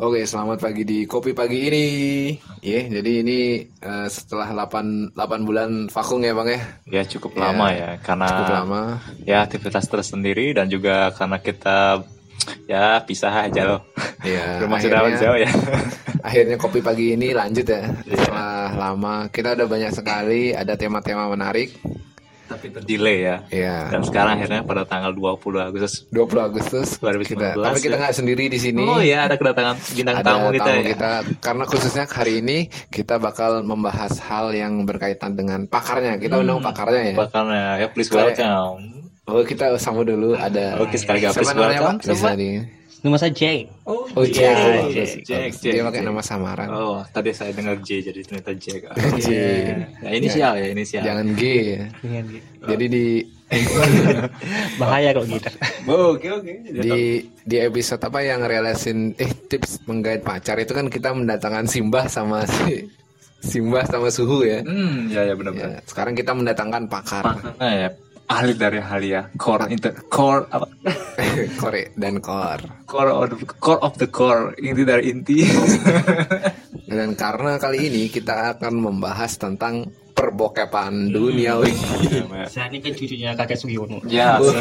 Oke, selamat pagi di Kopi Pagi ini. Iya, jadi ini eh, setelah 8 8 bulan vakum ya, Bang ya. Ya cukup Ya, lama ya karena Cukup lama. ya aktivitas tersendiri dan juga karena kita ya pisah aja loh. Iya, Rumah sudah jauh ya. Akhirnya Kopi Pagi ini lanjut ya. Iya. Setelah lama kita udah banyak sekali ada tema-tema menarik. Tapi terdelay ya. Iya. Dan sekarang akhirnya pada tanggal 20 Agustus 20 Agustus 2019 kita, tapi kita ya. nggak sendiri di sini. Oh ya ada kedatangan bintang ada tamu kita ya. kita karena khususnya hari ini kita bakal membahas hal yang berkaitan dengan pakarnya. Kita undang pakarnya ya. Bakalnya ya please welcome. Oh kita sama dulu ada. Oke, sekali lagi, Siapa please namanya welcome. Bisa Siapa? Nama saya Jake. Oh, Oh Jack. Jack, Jack, bagus. Jack, Dia pakai Jack. nama samaran. Oh, tadi saya dengar J jadi ternyata Jack. J. Ya, inisial ya, inisial. Jangan G ya. Dengan gitu. Jadi di Bahaya kalau gitu. Oh, Oke, oke. di di episode apa yang realisin eh tips menggait pacar itu kan kita mendatangkan Simbah sama si Simbah sama Suhu ya. Hmm, ya ya benar-benar. Ya, sekarang kita mendatangkan pakar Makanya ya ahli dari hal ya core inter core apa Kore dan Kor. core of the, core of the core inti dari inti Dan karena kali ini kita akan membahas tentang perbokepan duniawi. Saya ini kan cucunya kakek Sugiono. ya uh,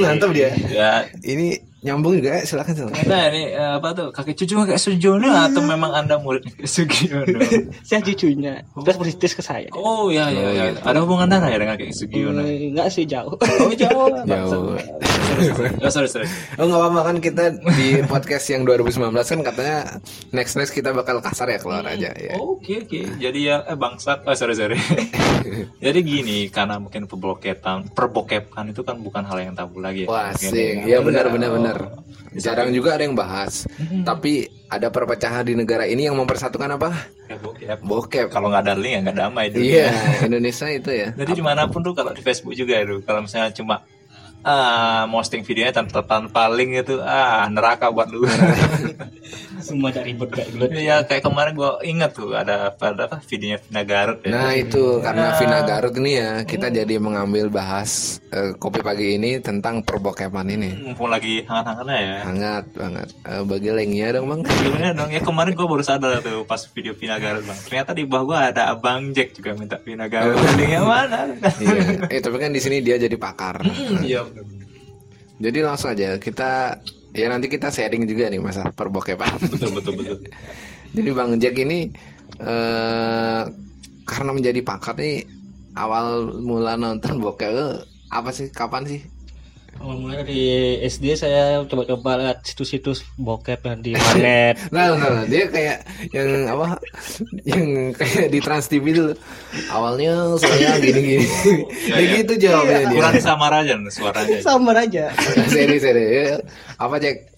mantap dia. ya Ini nyambung juga ya, silakan silakan. ternyata ini eh, apa tuh kakek cucu kakek Sujono atau memang anda murid Sugiono saya cucunya. Terus positif ke saya. oh ya ya ya ada hubungan darah ya dengan kakek Sugiono Eh, Enggak sih jauh. oh jauh Jauh. oh sorry sorry Oh nggak apa-apa kan kita di podcast yang 2019 kan katanya next next kita bakal kasar ya keluar aja ya. Oke oke. Jadi ya eh, bangsat. Oh sorry sorry. Jadi gini karena mungkin perboketan perbokepan itu kan bukan hal yang tabu lagi. ya. Wah asik, ya. ya benar benar Oh. Benar. Jarang juga ada yang bahas. Tapi ada perpecahan di negara ini yang mempersatukan apa? Ya, bokep. Bokep. Kalau nggak ada link ya nggak damai. Iya, Indonesia itu ya. Jadi di mana pun tuh kalau di Facebook juga itu kalau misalnya cuma ah posting videonya tanpa tanpa link itu ah neraka buat lu. Semua cari ribet kayak gitu. Iya kayak kemarin gua ingat tuh ada pada apa videonya Vina Garut ya. Nah itu karena Vina Garut ini ya kita jadi mengambil bahas eh, kopi pagi ini tentang perbokepan ini. Mumpung lagi hangat-hangatnya ya. Hangat banget. Eh, bagi linknya dong bang. Gimana dong ya kemarin gue baru sadar tuh pas video Vina Garut bang ternyata di bawah gue ada abang Jack juga minta Vina Garut yang mana Iya. Eh tapi kan di sini dia jadi pakar. iya Jadi langsung aja kita ya nanti kita sharing juga nih masa perbokepan. betul betul betul Jadi Bang Jack ini eh karena menjadi pakar nih awal mula nonton bokep itu apa sih? Kapan sih? Awal mulai dari SD saya coba-coba lihat situs-situs bokep yang di planet. Nah, nah, nah, dia kayak yang apa? Yang kayak di Trans TV dulu. Awalnya saya gini-gini. Ya iya. gitu jawabannya dia. kurang samar aja suaranya Sama aja. seri seri. Ya. Apa Jack?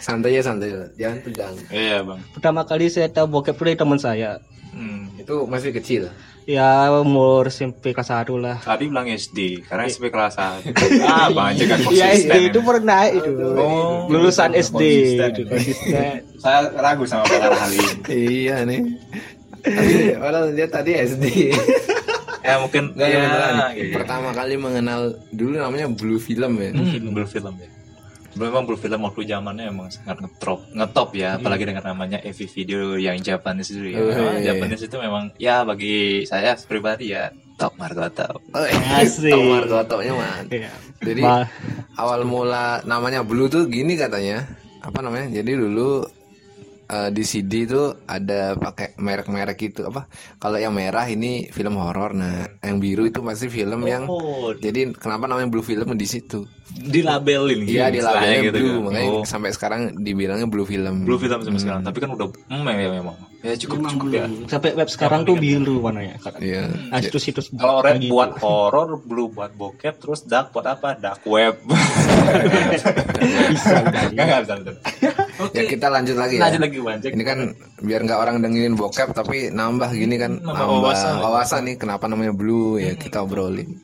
Santai ya santai. Jangan tegang. iya bang Pertama kali saya tahu bokep itu dari teman saya. hmm. Itu masih kecil. Ya umur SMP kelas 1 lah. tadi bilang SD karena SMP kelas 1 ah bang Jack kan Ya konsisten SD itu pernah itu. Oh, Lulusan SD konsisten. itu konsisten. saya ragu sama perkara hal ini Iya nih. Tapi Padahal dia tadi SD. ya mungkin Nggak, ya, beneran. gitu. Pertama kali mengenal dulu namanya Blue Film ya. Hmm, Blue Film ya. Memang Blue Film waktu zamannya emang sangat ngetop, ngetop ya, apalagi dengan namanya EV video yang Japanese itu ya. Oh, iya. Japanese itu memang ya bagi saya pribadi ya top margo top. Oh, Asik. Tomar Gotonya man. Iya. Jadi Ma- awal mula namanya Blue tuh gini katanya. Apa namanya? Jadi dulu eh, di CD itu ada pakai merek-merek gitu apa? Kalau yang merah ini film horor, nah yang biru itu pasti film yang Oh, jadi kenapa namanya Blue Film di situ? dilabelin gitu. Iya di istilahnya labelnya gitu Blue, kan. makanya Oh, sampai sekarang dibilangnya Blue Film. Blue Film sampai sekarang, tapi kan udah hmm, ya memang. Ya cukup Memang cukup belum. ya. Sampai web sekarang tuh biru warnanya. Iya. Nah, situs-situs Kalau red gitu. buat horor, blue buat bokep, terus dark buat apa? Dark web. bisa Enggak enggak bisa. Bisa. Ya kita lanjut lagi ya. Lanjut lagi Wanjek. Ini kan biar nggak orang dengerin bokep tapi nambah gini kan Nambah nambah wawasan. wawasan, nih kenapa namanya blue ya kita obrolin.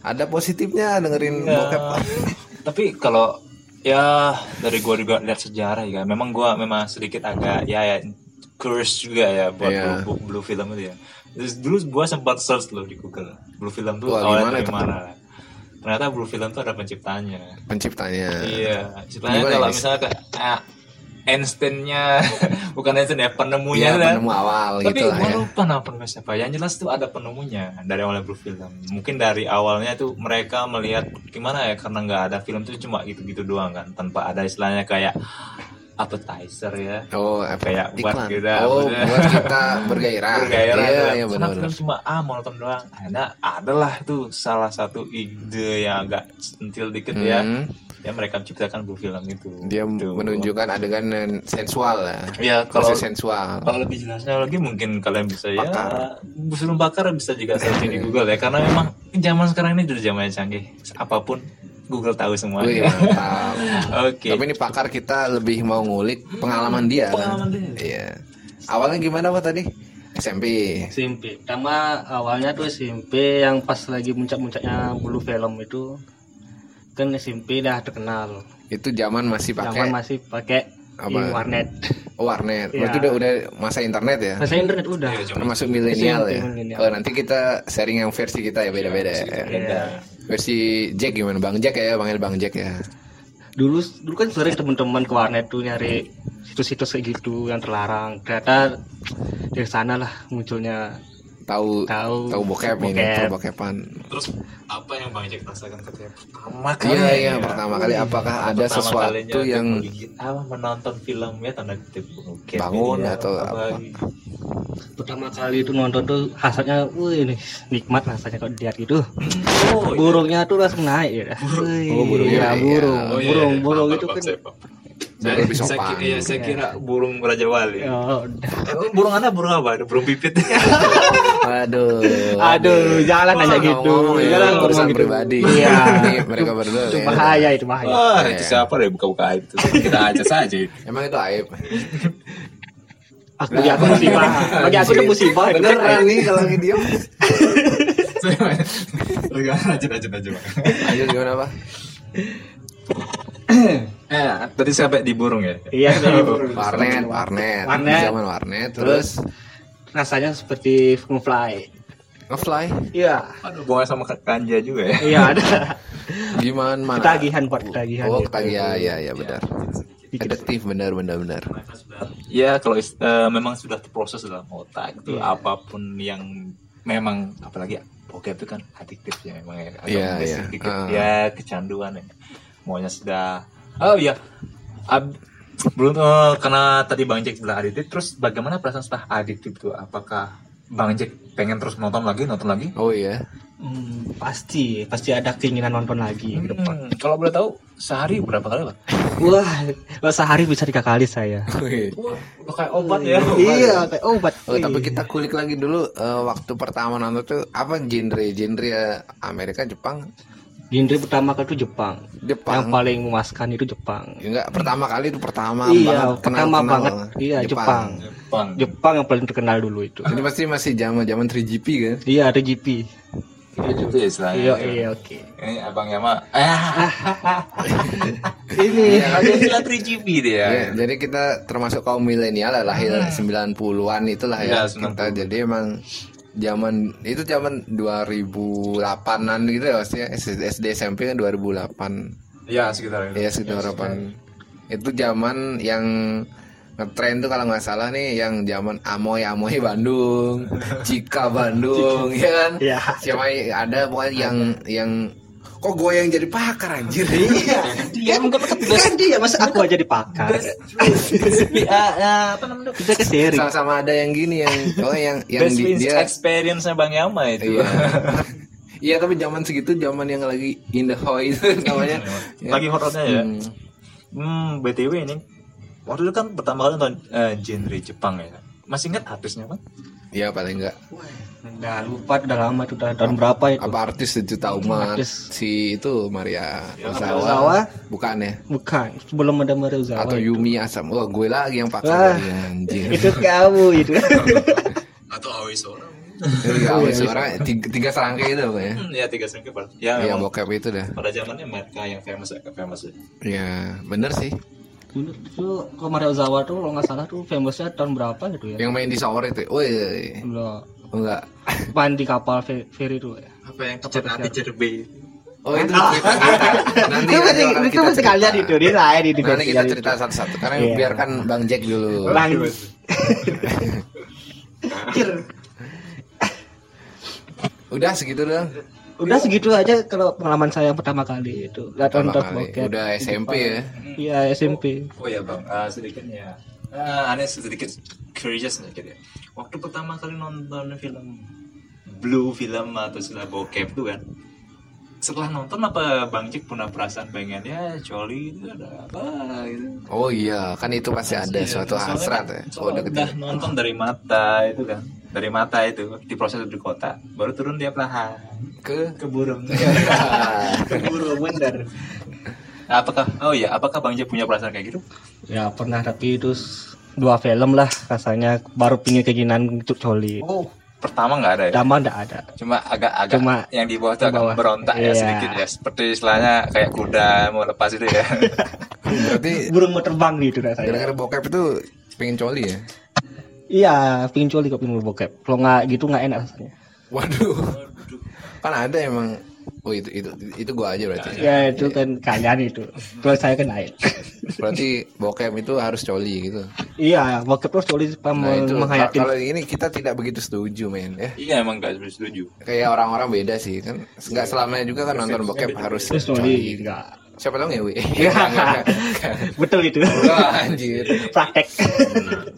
Ada positifnya dengerin Ya, bokep. tapi kalau ya dari gua juga lihat sejarah ya memang gua memang sedikit agak ya ya curious juga ya buat Iya. blue, blue film itu ya Terus dulu gua sempat search loh di Google blue film tuh Wah, awalnya gimana dari mana ternyata blue film tuh ada penciptanya Penciptanya. iya Gimana, kalau misalnya kayak ah, Einstein-nya bukan Einstein ya penemunya lah. penemu awal Tapi gitu lah gue ya. lupa nama penulis siapa. Yang jelas tuh ada penemunya dari awalnya Blue Film. Mungkin dari awalnya tuh mereka melihat gimana ya karena nggak ada film tuh cuma gitu-gitu doang kan, tanpa ada istilahnya kayak appetizer ya. Oh, apa Kayak buat iklan. kita, oh, buat kita bergairah. Bergairah Iya, kan. iya Karena benar. film cuma ah mau nonton doang. Ada adalah tuh salah satu ide yang agak sentil dikit ya. Hmm, Ya mereka menciptakan Blue Film itu. dia Tuh. menunjukkan adegan sensual. Ya kalau Proses sensual. Kalau lebih jelasnya lagi mungkin kalian bisa ya Pakar. sebelum bakar bisa juga searching di Google ya karena memang zaman sekarang ini sudah zaman yang canggih apa pun Google tahu mantap. Oke. Tapi ini pakar kita lebih mau ngulik pengalaman dia. Pengalaman dia. Iya. Awalnya gimana Pak tadi? SMP. SMP. Pertama awalnya tuh SMP yang pas lagi muncak-muncaknya bulu film itu kan SMP dah terkenal. Itu zaman masih Zaman pakai masih pakai Apa? di warnet. oh, warnet. Berarti udah udah masa internet ya? Masa internet udah. Zaman Termasuk milenial ya. milenial. Oh, nanti kita sharing yang versi kita ya beda-beda. ya. Iya. Versi Jack gimana? Bang Jack ya, panggil Bang Jack ya. Dulu dulu kan sering teman-teman ke warnet tuh nyari situs-situs kayak gitu yang terlarang. Ternyata dari sana lah munculnya Tahu tahu tahu bokep, ini, bokep. tahu bokepan. Terus apa yang Bang Jack rasakan ketika pertama kali? Iya, iya, ya? pertama kali apakah ada Pertama sesuatu kalinya dia yang apa menonton filmnya tanda kutip bokep Bangun ini ya, atau apa? pertama kali itu nonton tuh hasratnya, wih ini nikmat rasanya kalau dilihat gitu. Oh, iya. burungnya tuh langsung naik ya. Wih, Oh, burungnya iya, naik, burung, ya. Oh, iya, burung, iya. burung itu kan. Saya Saya, lebih saya, sopan. ki- iya, saya kira burung Raja Wali. Ya, udah. Eh, burung anda burung apa? Ada burung pipit. Aduh. Aduh, jangan nanya Wah, gitu. ya, Jangan ngomong urusan gitu. pribadi. Iya. Mereka berdua. Itu ya. bahaya itu bahaya. Wah, Iya. itu siapa deh buka-buka aib itu? Kita aja saja. Emang itu aib. Aku bagi aku musibah. Bagi aku itu musibah. kan Beneran aib. nih kalau lagi diem. Lanjut, lanjut, lanjut. Ayo gimana Pak? Eh, tadi sampai di burung ya? Iya, dari burung. Warnet, warnet. Warnet. Zaman warnet. Terus rasanya seperti fly. ngefly. Iya. Aduh, bukan sama Kanja juga ya? Iya ada. Gimana mana? Ketagihan buat ketagihan. Oh, gitu. ketagihan. Ya, ya benar. Adiktif benar benar benar. Ya, kalau eh, memang sudah terproses dalam otak itu Iya. apa pun yang memang apalagi bokep itu kan adiktif ya memang ya. Iya, iya. Ah. Ya, kecanduan ya. Maunya sudah Oh iya. Ab- belum eh, karena tadi Bang Jack bilang adiktif terus bagaimana perasaan setelah adiktif itu? Apakah Bang Jack pengen terus nonton lagi, nonton lagi? Oh iya. Hmm, pasti, pasti ada keinginan nonton lagi ke depan. Hmm, kalau boleh tahu sehari berapa kali, Pak? Wah, sehari bisa tiga kali saya. Wah, kayak obat ya. iya, kayak obat. Oh, tapi kita kulik lagi dulu eh, waktu pertama nonton tuh apa genre genre Amerika Jepang Genre pertama kali itu Jepang. Yang Jepang paling memuaskan itu Jepang. Ya, enggak pertama kali itu pertama Iya, banget, pertama kenal-kenal banget. Iya, Jepang. Bang. Jepang yang paling terkenal dulu itu. Ini pasti masih zaman zaman 3GP kan? Iya, ada GP. Itu ya istilahnya. Iya, iya, oke. Ini abang Yama. Ah, Ini ada istilah 3GP dia. Ya, jadi kita termasuk kaum milenial lah, lahir 90-an itulah ya. Iya, 90. kita jadi emang zaman itu zaman 2008-an gitu ya maksudnya SD SMP kan 2008 Iya, sekitar itu. ya sekitar 2008 itu zaman yang ngetren tuh kalau nggak salah nih yang zaman Amoy Amoy Bandung Cika Bandung ya kan? Iya. siapa ada pokoknya yang yang kok gue yang jadi pakar anjir iya dia enggak kan dia masa aku aja dipakar. apa namanya? Kita ke seri. sama-sama ada yang gini yang oh yang yang Best di- dia experience-nya Bang Yama itu. iya iya tapi zaman segitu zaman yang lagi in the hoy itu namanya Ya. Lagi horornya ya. Hmm. Hmm, BTW ini. Waktu itu kan pertama kali nonton eh, genre Jepang ya. Masih ingat artisnya, Bang? Iya paling enggak Udah lupa udah lama itu udah tahun berapa itu? apa artis sejuta umat Artis. si itu Maria Ozawa Ozawa? bukan ya Bukan, sebelum ada Mario Zawa. atau Yumi Asam wah gue lagi yang pakar tadi, anjir itu kamu itu. Atau Aoi Sora. Iya, awal suara tiga, tiga serangkai itu ya Hmm, ya tiga sengke Pak. Ya, Iya memang bokep itu dah pada zamannya mereka yang famous ya, famous ya. Iya bener sih Dulu itu kalau Mario Zawa tuh kalau nggak salah tuh famousnya tahun berapa gitu ya? yang main di shower itu woi Udah enggak main di kapal fe- ferry tuh ya. Apa yang A, teacher B? Oh itu kita. Nanti itu nanti kita mesti kalian itu di saya di di Nanti kita cerita satu-satu karena Iya. biarkan Bang Jack dulu. Bang. Udah segitu dong. Udah segitu aja kalau pengalaman saya yang pertama kali itu. Nonton bokep. Udah SMP ya. Iya SMP. Oh ya bang, Ah, sedikit ya. Ah, aneh sedikit curious sedikit ya. Waktu pertama kali nonton film blue film atau istilah bokep tuh kan. Setelah nonton apa Bang Cik punya perasaan pengen ya coli itu ada apa gitu. Oh iya, kan itu pasti ada Iya, suatu hasrat kan- ya. Oh, udah nonton dari mata itu kan. Dari mata itu diproses di kota, baru turun dia perlahan ke ke burung. Keburu bener. Nah, apakah oh ya, apakah Bang Cik punya perasaan kayak gitu? Ya pernah tapi itu dua film lah rasanya baru pingin keinginan untuk coli. Oh, pertama nggak ada ya? Dama enggak ada. cuma agak-agak Cuma yang di bawah tuh di agak bawah. berontak ya Iya. sedikit ya seperti istilahnya kayak kuda mau lepas itu ya berarti Burung mau terbang gitu rasanya. gara-gara bokep itu pengen coli ya. Iya, pingin coli kok pingin bokep. Kalau nggak gitu nggak enak rasanya. Waduh. Kan ada emang Oh itu itu itu gua aja berarti. Ya itu kan kalian itu. Kalau saya kan lain. Berarti bokep itu harus coli gitu. iya, bokep terus coli supaya Nah itu menghayatin. kalau ini kita tidak begitu setuju men ya. iya emang gak setuju Kayak orang-orang beda sih kan. Nggak selamanya juga kan nonton bokep harus coli enggak. Siapa tahu ngewe. Iya. Betul itu. Wah, anjir. Praktek.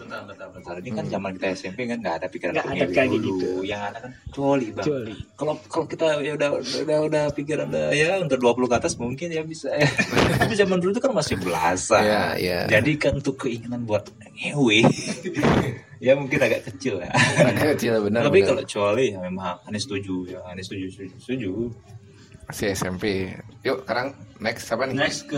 bentar bentar bentar ini kan zaman kita SMP kan nggak ada pikiran Nggak ada ngewe kayak dulu. gitu. yang ada kan coli bang Coli. kalau kalau kita ya udah udah udah pikiran udah ya untuk 20 ke atas mungkin ya bisa ya tapi zaman dulu itu kan masih belasan Iya, iya. jadi kan untuk keinginan buat ngewe ya mungkin agak kecil ya Kecil benar. tapi benar. kalau coli ya memang aneh setuju ya aneh setuju setuju, setuju. Si SMP. Yuk, sekarang next apa nih? next ke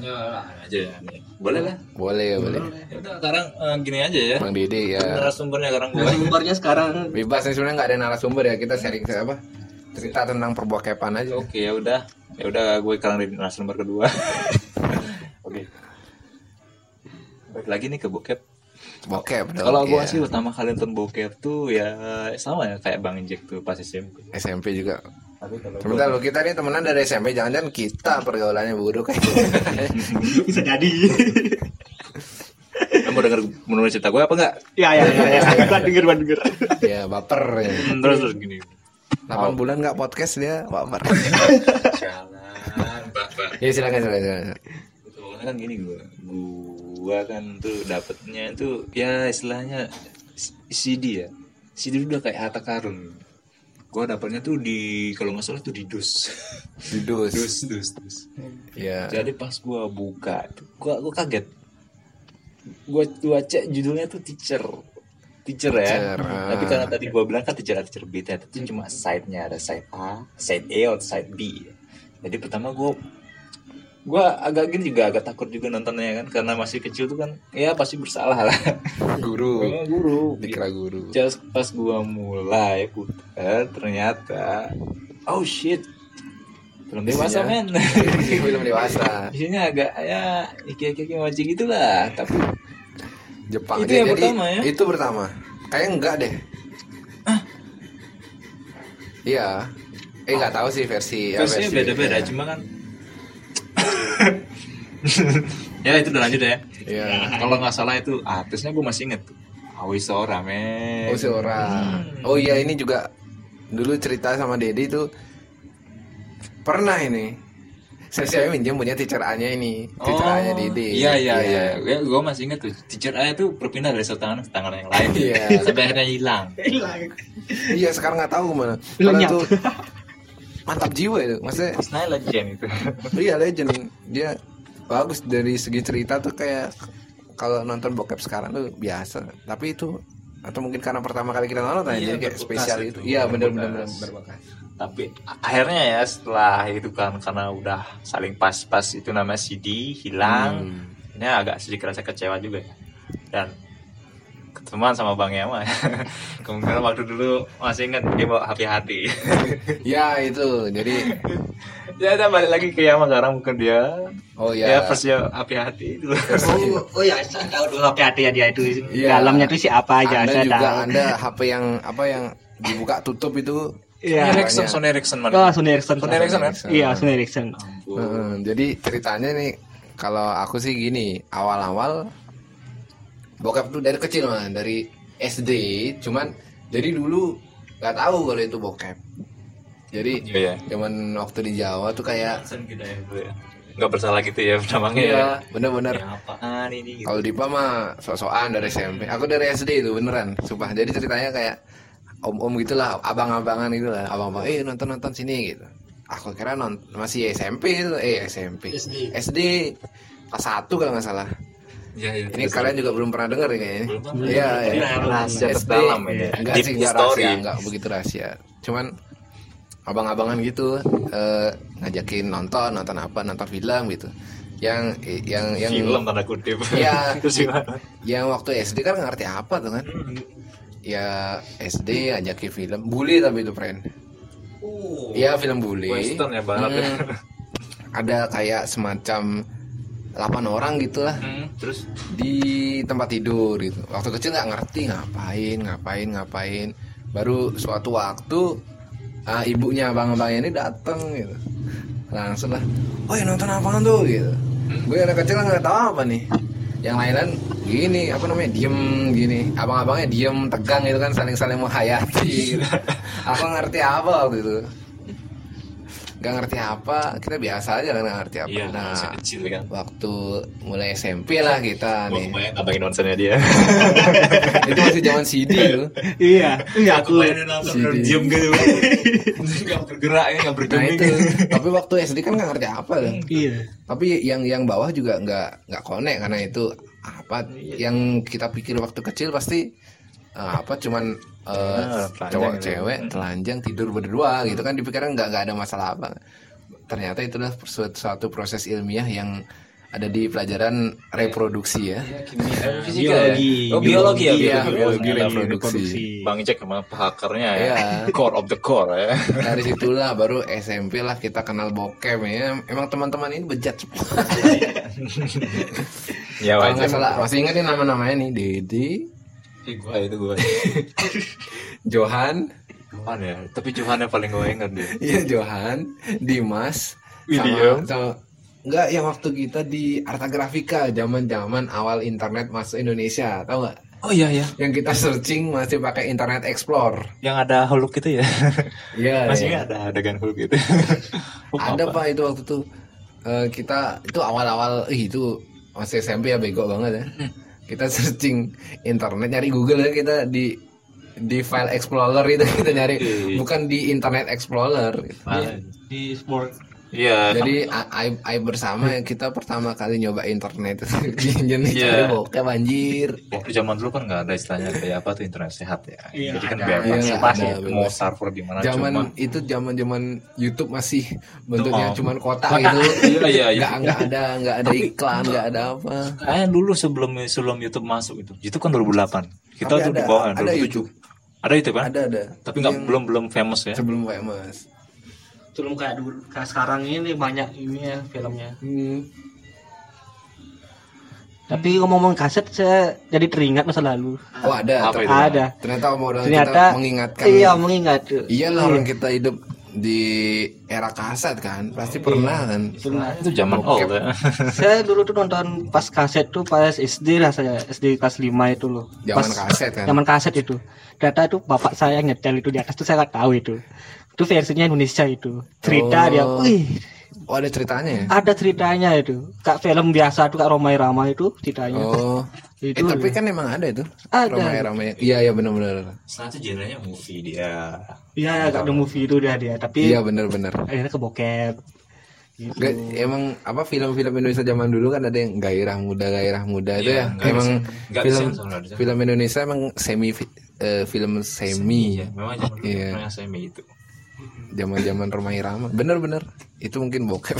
ya aja ya boleh lah Boleh, boleh. ya udah sekarang eh, gini aja ya Bang Dede ya. narasumbernya sekarang gue Sumbernya sekarang Bebas nih sebenarnya nggak ada narasumber ya. Kita sharing apa? Cerita tentang perbokepan aja. oke ya udah ya udah gue sekarang di narasumber kedua oke balik lagi nih ke bokep Bokep dong. kalau gue iya. sih pertama kali nonton bokep tuh ya sama ya kayak bang Jack tuh pas SMP SMP juga. Tapi kalau Sebentar lo kita nih temenan dari SMP, jangan-jangan kita pergaulannya buruk kayak bisa jadi. Mau denger menurut cerita gue apa enggak Iya, iya, iya. ya. Gua denger, gua denger. ya baper ya. terus terus gini 8 bulan nggak podcast dia baper. jalan ya silakan silakan. silakan. Soalnya kan gini gue Gue kan tuh dapetnya tuh Ya istilahnya CD ya CD udah kayak harta karun Gue dapetnya tuh di Kalau nggak salah tuh di dus Didus. Dus dus dus Ya. Jadi pas gue buka Gue gua kaget Gue baca judulnya tuh teacher Teacher ya Teacher, ah. Tapi karena tadi gue bilang kan teacher teacher B Ternyata itu cuma side-nya Ada side A, side A, atau side B Jadi pertama gue gue agak gini juga agak takut juga nontonnya kan karena masih kecil tuh kan ya pasti bersalah lah Guru. Guru Dikira guru. Just pas gue mulai putar ternyata oh shit film dewasa men Film dewasa. isinya agak ya iki iki mancing gitulah tapi Jepang Itu yang Jadi, pertama ya? Itu pertama. Kayak enggak deh. Iya. Eh nggak tahu sih versi. ya, versinya versi- beda-beda ya. cuma kan ya itu udah lanjut ya Iya. kalau nggak salah itu artisnya gue masih inget tuh Awi Sora men Oh seorang. Oh iya ini juga dulu cerita sama Dedi itu pernah ini. Saya, saya minjem punya teacher A-nya ini, teacher A-nya Dedi. Iya iya iya. Ya, gue masih inget tuh. Teacher A itu berpindah dari satu tangan ke tangan yang lain. Iya. Sampai akhirnya hilang. Iya sekarang nggak tahu. Lenyap. Karena tuh mantap jiwa itu, maksudnya. Istilahnya legend itu. Iya legend. Dia bagus dari segi cerita tuh kayak kalau nonton bokep sekarang tuh biasa. Tapi itu atau mungkin karena pertama kali kita nonton Iya, jadi kayak spesial itu, itu. Iya benar-benar berbekas. Tapi akhirnya ya setelah itu kan karena udah saling pas-pas itu nama CD hilang. Hmm. Ini agak sedikit rasa kecewa juga ya. Dan ketemuan sama Bang Yama. Kemungkinan waktu dulu masih ingat dia bawa HP hati. Ya itu jadi ya udah balik lagi ke Yama sekarang mungkin dia oh ya, ya. versi HP hati itu. Oh, oh ya, saya tahu dulu hati-hati ya dia itu. Iya. Dalamnya tuh siapa aja, Anda saya juga tahu. Anda HP yang apa yang dibuka tutup itu Iya. Erickson, Sony Erickson Oh, mana? Sony Ericsson. Sony Ericsson kan? Iya, Sony Ericsson. Heeh, jadi ceritanya nih kalau aku sih gini awal-awal bokap tuh dari kecil mah dari SD cuman jadi dulu nggak tahu kalau itu bokep jadi Iya ya. zaman waktu di Jawa tuh kayak kita ya, ya. Nggak bersalah gitu ya namanya ya. iya bener-bener Ya, apaan ini gitu. kalau Dipa mah sok-sokan dari SMP aku dari SD itu beneran sumpah jadi ceritanya kayak om-om gitulah abang-abangan gitulah abang-abang eh nonton-nonton sini gitu aku kira non masih SMP itu eh SMP SD. SD kelas satu kalau nggak salah Iya, iya. ini kalian juga belum pernah dengar ya kayaknya iya Ini ya. rahasia SD terdalam ini. enggak Deep sih enggak rahasia enggak begitu rahasia cuman abang-abangan gitu eh, ngajakin nonton nonton apa nonton film gitu yang yang yang film tanda kutip. Iya. Gimana? yang waktu SD kan ngerti apa tuh kan ya SD ajakin film bully tapi itu friend Iya film bully Western ya barat ya. Hmm. ada kayak semacam 8 orang gitu lah Hmm, terus di tempat tidur gitu. Waktu kecil nggak ngerti ngapain ngapain ngapain. Baru suatu waktu ah, ibunya abang-abangnya ini datang gitu. Langsung lah oh ya nonton apaan tuh? gitu. Gue anak kecil nggak tahu apa nih. Yang lain-lain gini apa namanya diem gini. Abang-abangnya diem tegang gitu kan saling-saling menghayati. Gitu. aku ngerti apa waktu itu nggak ngerti apa kita biasa aja kan nggak ngerti apa iya, nah masih kecil kan. waktu mulai SMP lah kita Gua nih abangin nonsennya dia. itu masih zaman CD tuh Iya. Iya, aku. Kebayangin nonton diem gitu. Nggak bergerak ya, nggak nah bergeming. itu tapi waktu SD kan nggak ngerti apa tuh Iya. tapi yang yang bawah juga nggak nggak connect karena itu apa yang kita pikir waktu kecil pasti apa cuman eh, Ah, telanjang cowok gitu. cewek telanjang tidur berdua gitu kan dipikirkan nggak nggak ada masalah apa ternyata itu adalah suatu, suatu proses ilmiah yang ada di pelajaran reproduksi ya Kimia, fisika ya? Biologi. Oh, biologi ya, Iya, biologi. biologi reproduksi. Bang Cek sama pakarnya ya. Iya. Core of the core ya. dari situlah baru SMP lah kita kenal bokep ya emang teman-teman ini bejat Ya kalau nggak wajar. salah masih ingat nih nama-namanya nih Dedi Ih, gua itu gua. Johan Johan ya, tapi Johan yang paling gue inget dia. Iya Johan, Dimas, William. sama, sama enggak yang waktu kita di Arta Grafika zaman-zaman awal internet masuk Indonesia, tahu nggak? Oh iya ya, Yang kita searching masih pakai Internet Explorer. yang ada Hulk itu ya. Iya. Masih iya. ada adegan Hulk itu. Ada apa? pak itu waktu itu Eh, kita itu awal-awal ih, itu masih SMP ya bego banget ya. Kita searching internet nyari Google ya kita di di file explorer itu kita nyari Iya. bukan di internet explorer gitu. Ah, Di sport. Iya. Jadi aib, aib bersama yang kita pertama kali nyoba internet itu di jenis Iya. cari bokep anjir. Waktu zaman dulu kan nggak ada istilahnya kayak apa tuh internet sehat ya. Iya, Jadi kan ada. bebas, Iya, ada, ya. bebas. mau server di mana Zaman cuma. itu zaman-zaman YouTube masih bentuknya Oh. cuman kotak gitu. Iya, iya, iya. Nggak nggak ada nggak ada iklan, nggak ada apa. Kayaknya dulu sebelum sebelum YouTube masuk itu, itu kan 2008. Kita Tapi tuh ada, di bawah ada 2007. YouTube. Ada itu kan? Ada ada. Tapi nggak belum belum famous ya. sebelum famous. Belum kayak dulu. Kayak sekarang ini banyak ini ya filmnya. Hmm. Tapi ngomong-ngomong kaset saya jadi teringat masa lalu. Oh ada. Apa itu? Ada. Ternyata modal Ternyata kita mengingatkan. Iya, mengingat. Iyalah orang kita hidup di era kaset kan, pasti pernah kan. Pernah. Itu zaman Bokep. old ya. saya dulu tuh nonton pas kaset tuh pas SD lah saya SD kelas 5 itu loh Zaman Pas- kaset kan. zaman kaset itu ternyata itu bapak saya nyetel itu di atas tuh saya nggak tahu itu itu versinya Indonesia itu cerita Oh. dia wih Oh ada ceritanya ya? ada ceritanya itu kak film biasa tuh kak Romai Rama itu ceritanya Oh. itu eh tapi kan emang ada itu. Ada. Ramai-ramai. Iya iya benar-benar. Setelah itu genrenya movie dia. iya kak ada movie itu dia dia tapi Iya benar-benar. akhirnya ke bokep gitu. Gak, emang apa film-film Indonesia zaman dulu kan ada yang gairah muda gairah muda itu Iya, ya. nggak Emang bisa- nggak film bisa film Indonesia emang semi eh, film semi ya. Memang zaman dulu Iya. namanya semi itu. Zaman-zaman Romai Rama. Bener-bener itu mungkin bokep.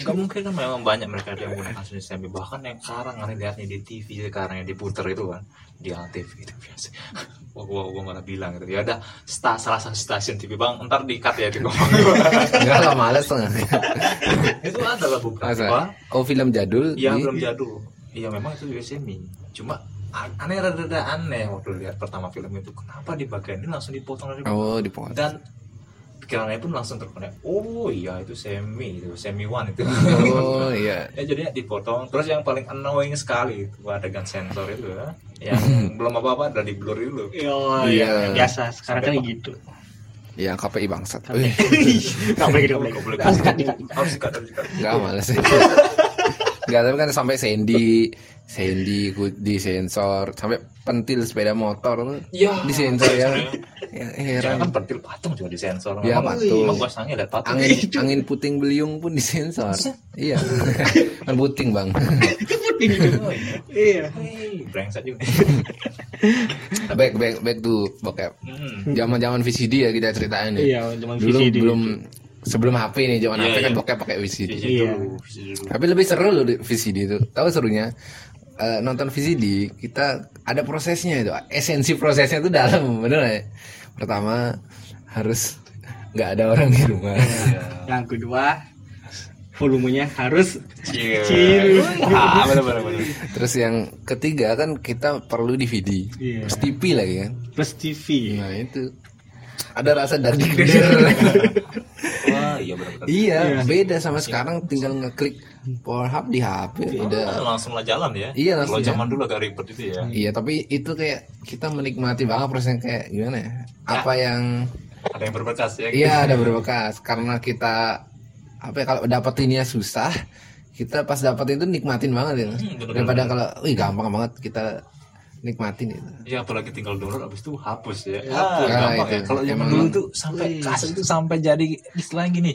Gak mungkin kan memang banyak mereka yang menggunakan seni semi bahkan yang sekarang kan lihatnya di TV sekarang yang diputer itu kan di antv itu biasa. Wah gua gua malah bilang gitu. Ya udah sta salah satu stasiun TV bang, ntar dikat ya di ngomong. Enggak lah males tuh. itu ada lah beberapa. Masa? Oh film jadul. Iya di- belum jadul. Iya memang itu juga semi. Cuma aneh rada aneh waktu lihat pertama film itu. Kenapa di bagian ini langsung dipotong dari Oh dipotong. dan pikirannya pun langsung terkonek oh iya itu semi itu semi one itu oh iya ya jadinya dipotong terus yang paling annoying sekali itu adegan sensor itu ya yang belum apa-apa udah di blur dulu Iya, Iya. biasa sekarang kan gitu. Iya KPI bangsat. Gitu, boleh. Harus cut, dikat. harus dikat harus dikat Enggak males. Enggak tapi kan sampai Sandy, Sandy ku- di sensor, sampai pentil sepeda motor tuh Iya, di sensor ya. Ya, Jangan kan heran. pentil patung juga di sensor Iya, Emang- patung. emang gua sangnya lihat patung Angin angin puting beliung pun di sensor. Iya. kan puting, Bang. Oh, iya. Iya. Brengsek juga back back back tuh bokep. Hmm. Zaman-zaman VCD ya kita ceritain nih. Iya, zaman VCD. belum sebelum HP nih, zaman Iya, HP kan iya. bokep pakai VCD. Iya. Tapi lebih seru loh di VCD itu. Tahu serunya? Eh, nonton VCD kita ada prosesnya itu. Esensi prosesnya itu dalam, bener ya? Pertama harus nggak ada orang di rumah. Iya. Yang kedua, volumenya harus. Chill. Ah, bener bener bener. Terus yang ketiga kan kita perlu DVD. Iya. Terus TV lagi kan. plus TV. Nah itu ada rasa daging iya bener bener. iya, beda sama sekarang tinggal ngeklik Pornhub di HP udah. Ah, langsung lah jalan ya. Iya, langsung Kalau zaman dulu agak ribet itu ya. Iya, tapi itu kayak kita menikmati banget prosesnya kayak gimana ya? Apa yang Ada yang berbekas ya. Iya ada berbekas karena kita apa ya kalau dapetinnya susah kita pas dapetin itu nikmatin banget ya Hmm, bener, daripada kalau wih gampang banget kita nikmatin itu Ya apalagi tinggal download abis itu hapus ya. Ya, Hapus nah, gampang itu. ya. Kalau zaman dulu tuh sampai kaset itu sampai jadi istilahnya gini.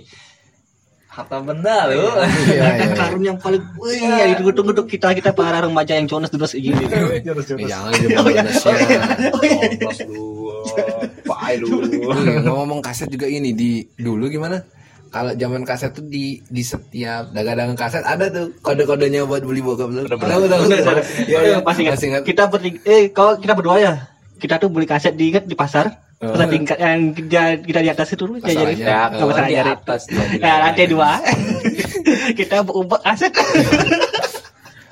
Harta benda loh. iya Harta iya karun yang paling wih, ya ditunggu-tunggu tuh kita kita para remaja yang Jonas terus gini. Eh, jangan jempol Indonesia Komplos lu. Pai lu. Wih, ngomong kaset juga ini di dulu gimana kalau zaman kaset tuh di di setiap dagang-dagang kaset ada tuh kode-kodenya buat beli bokap lu. Tahu tahu. tahu. Pasti masih ingat. Kita bertiga, eh kalau kita berdua ya, kita tuh beli kaset diingat di pasar. Oh. Terus tingkat yang kita, kita di atas itu dulu ya jadi ya, masalah di atas. Ya lantai dua. kita berumpet kaset.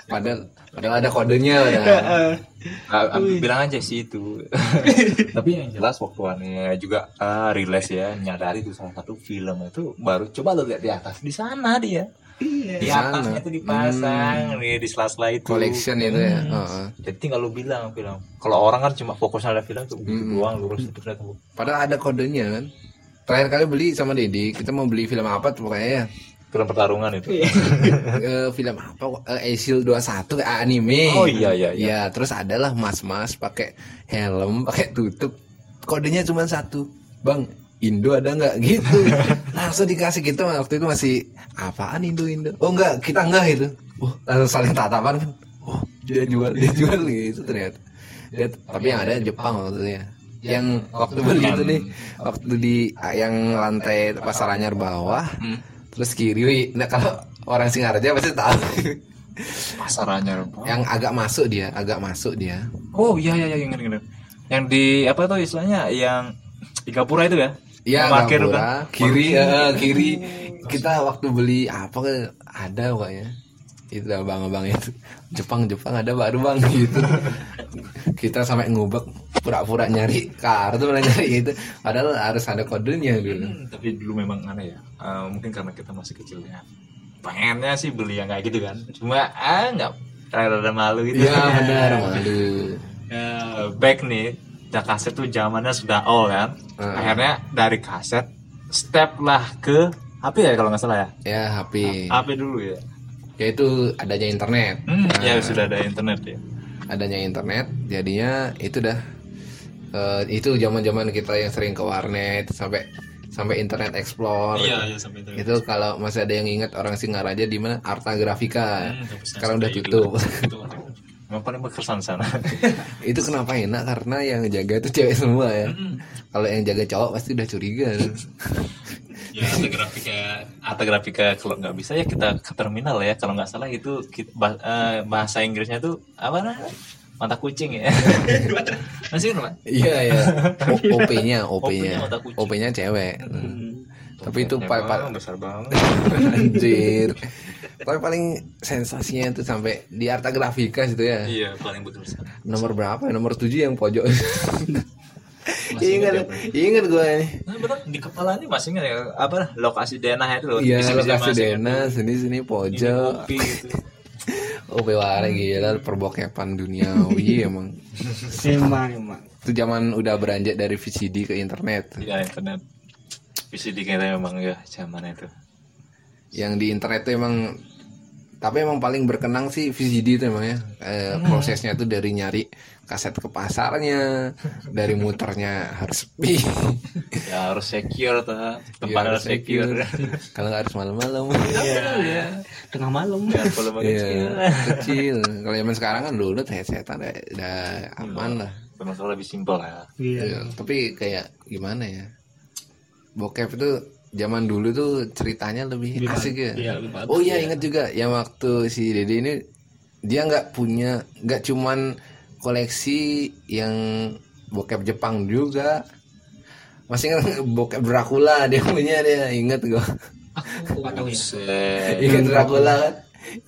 Padahal padahal ada kodenya udah. Ah, ah, bilang aja sih itu. Tapi yang jelas waktu aneh juga ah, rilis ya nyadari itu salah satu film itu baru coba lo lihat di atas di sana dia. Di, Di sana. atasnya itu dipasang di, di sela-sela itu. Collection itu ya. Hmm. Heeh. Jadi tinggal lu bilang film. Kalau orang kan cuma fokusnya lihat film tuh Hmm. doang lurus lihat tuh. Padahal ada kodenya kan. Terakhir kali beli sama Dedi, kita mau beli film apa tuh pokoknya ya. Film pertarungan itu. Eh, film apa? Eh, Asil 21 kayak anime. Oh, iya, iya, iya. Ya, terus adalah mas-mas pakai helm, pakai tutup. Kodenya cuma satu. Bang, Indo ada nggak gitu? langsung dikasih gitu waktu itu masih apaan Indo Indo? Oh enggak, kita enggak gitu. Oh, langsung saling tatapan kan. Oh, dia jual, dia jual gitu ternyata. Dia, tapi yang ada Jepang waktu itu ya. Yang waktu beli itu nih, waktu di yang lantai pasar anyar bawah, Hmm. Terus kiri. Nah kalau orang Singaraja pasti tahu. Pasarannya. yang agak masuk dia, agak masuk dia. Oh iya iya iya ingat ingat. Yang di apa tuh istilahnya yang di Gapura itu ya? Iya, Gapura, kan? kiri, ya, kiri. Kita waktu beli apa ke ada pokoknya. Itu abang-abang itu. Jepang, Jepang ada baru bang gitu. Kita sampai ngubek pura-pura nyari kartu malah nyari itu. Padahal harus ada kodenya dulu. Hmm, tapi dulu memang aneh ya. Eh, mungkin karena kita masih kecil ya. Pengennya sih beli yang kayak gitu kan. Cuma ah nggak rada malu gitu. Iya benar malu. Ya, back nih, ya kaset tuh zamannya sudah all kan. Heeh. Akhirnya dari kaset step lah ke HP ya kalau nggak salah ya. Ya HP. HP dulu ya. Yaitu adanya internet. Hmm, Nah, ya sudah ada internet ya. adanya internet jadinya itu dah eh, itu zaman-zaman kita yang sering ke warnet sampai sampai internet explore iya sampai internet. itu kalau masih ada yang ingat orang Singaraja di mana Arta Grafika Hmm, sekarang udah tutup Itu paling berkesan sana. itu kenapa enak karena yang jaga itu cewek semua ya Hmm. kalau yang jaga cowok pasti udah curiga ya atau grafika grafika kalau nggak bisa ya kita ke terminal ya. Kalau nggak salah itu kita, eh, bahasa Inggrisnya tuh apa nah mata kucing ya. Masih Pak? iya ya OP-nya OP-nya OP-nya cewek. Hmm. tapi itu Dompetnya pa- besar banget. Anjir. Tapi paling sensasinya itu sampai di Arta Grafika situ ya. Iya paling berkesan nomor berapa ya? nomor 7 yang pojok ingat ingat ingat gue ini Nah, bener di kepala ini masih ingat ya apa lokasi denah itu loh. Iya, Bisa-bisa lokasi masih Dena, sini sini pojok. kopi gitu. Oh, bewara gila perbokepan duniawi emang. emang emang Itu zaman udah beranjak dari VCD ke internet. Iya internet. Bisa dikira memang ya zaman itu. Yang di internet tuh emang tapi emang paling berkenang sih VCD itu emang ya. Eh, prosesnya tuh dari nyari kaset ke pasarnya, dari muternya harus sepi. Ya harus secure tuh. Tempat Iya, harus secure. Kalau nggak harus malam-malam. iya tengah malam Ya kecil. Iya, kecil. Kalau zaman sekarang kan dulu headsetan udah, udah aman lah. Termasuk lebih simpel ya. iya Iya, tapi kayak gimana ya? Bokep itu zaman dulu tuh ceritanya lebih, Lebih asik ya. iya, lebih bagus, oh iya ingat juga yang waktu si Dede ini dia nggak punya nggak cuman koleksi yang bokep Jepang juga. Masih ingat bokep Dracula dia punya dia ingat gua. aku ya ingat Dracula kan?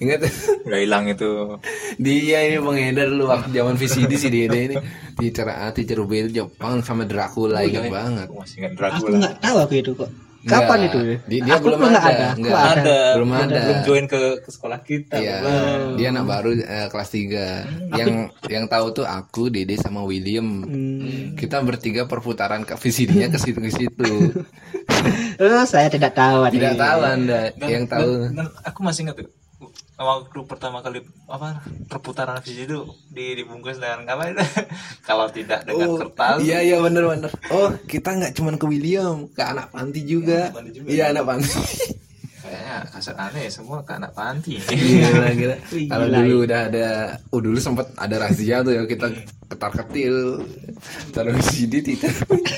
Ingat Udah hilang itu. dia ini pengedar lu waktu zaman VCD si Dede ini teacher A, teacher B itu Jepang sama Dracula ingat banget. Aku masih ingat aku Dracula. nggak tahu aku itu kok kapan itu ya? Di- dia aku belum nggak ada, ada enggak. Aku ada. Belum ada. Belum join ke, ke sekolah kita. Iya, belum. dia anak baru eh, kelas 3 Yang yang tahu tuh aku, Dede sama William. Hmm. Kita bertiga perputaran ke VCD-nya ke situ ke situ. Oh, saya tidak tahu. Tidak tahu Anda Dan- yang tahu. dan- dan aku masih ingat tuh waktu pertama kali apa perputaran visi itu di dibungkus dengan apa itu kalau tidak dengan Oh, kertas iya iya bener bener. Oh kita nggak cuman ke William, ke anak panti juga. Anak panti juga. Iya kayaknya kaset aneh semua ke anak panti Gila, gila. Wih, Kalau dulu udah ada, oh dulu sempat ada razia tuh ya kita ketar ketil, taruh VCD tidak.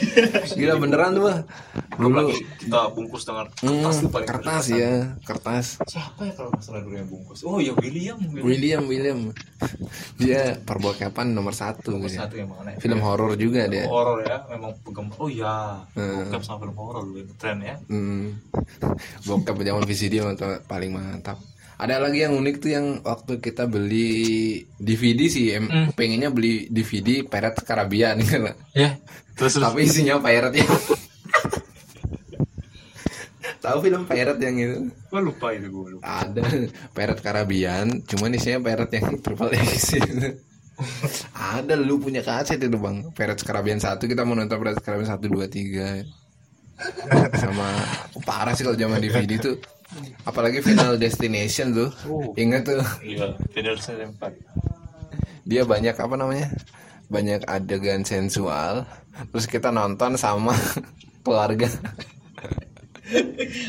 Gila beneran tuh mah. belum Dulu kita bungkus dengan kertas Hmm, tuh paling kertas ya, kertas. siapa ya kalau nggak salah dulu yang bungkus oh ya William William William William dia perbokepan nomor satu Nomor satu yang mana film horor juga dia horor ya memang penggemar oh ya Hmm. bokep sama film horor tren ya hmm. bokep zaman VCD mantap, paling mantap. Ada lagi yang unik tuh yang waktu kita beli DVD sih em Hmm. pengennya beli DVD Pirates Caribbean gitu lah. ya terus terus. Tapi isinya pirate ya. Tahu film pirate yang itu? Gue lupa itu gue lupa. Ada Pirate Caribbean. Cuman isinya pirate yang triple X. Itu. ada lu punya kaset itu bang. Pirates Caribbean satu kita mau nonton Pirates Caribbean satu dua tiga sama parah sih kalau zaman DVD tuh apalagi Final Destination tuh. Oh. ingat tuh. Iya final empat. Dia banyak apa namanya banyak adegan sensual. Terus kita nonton sama keluarga.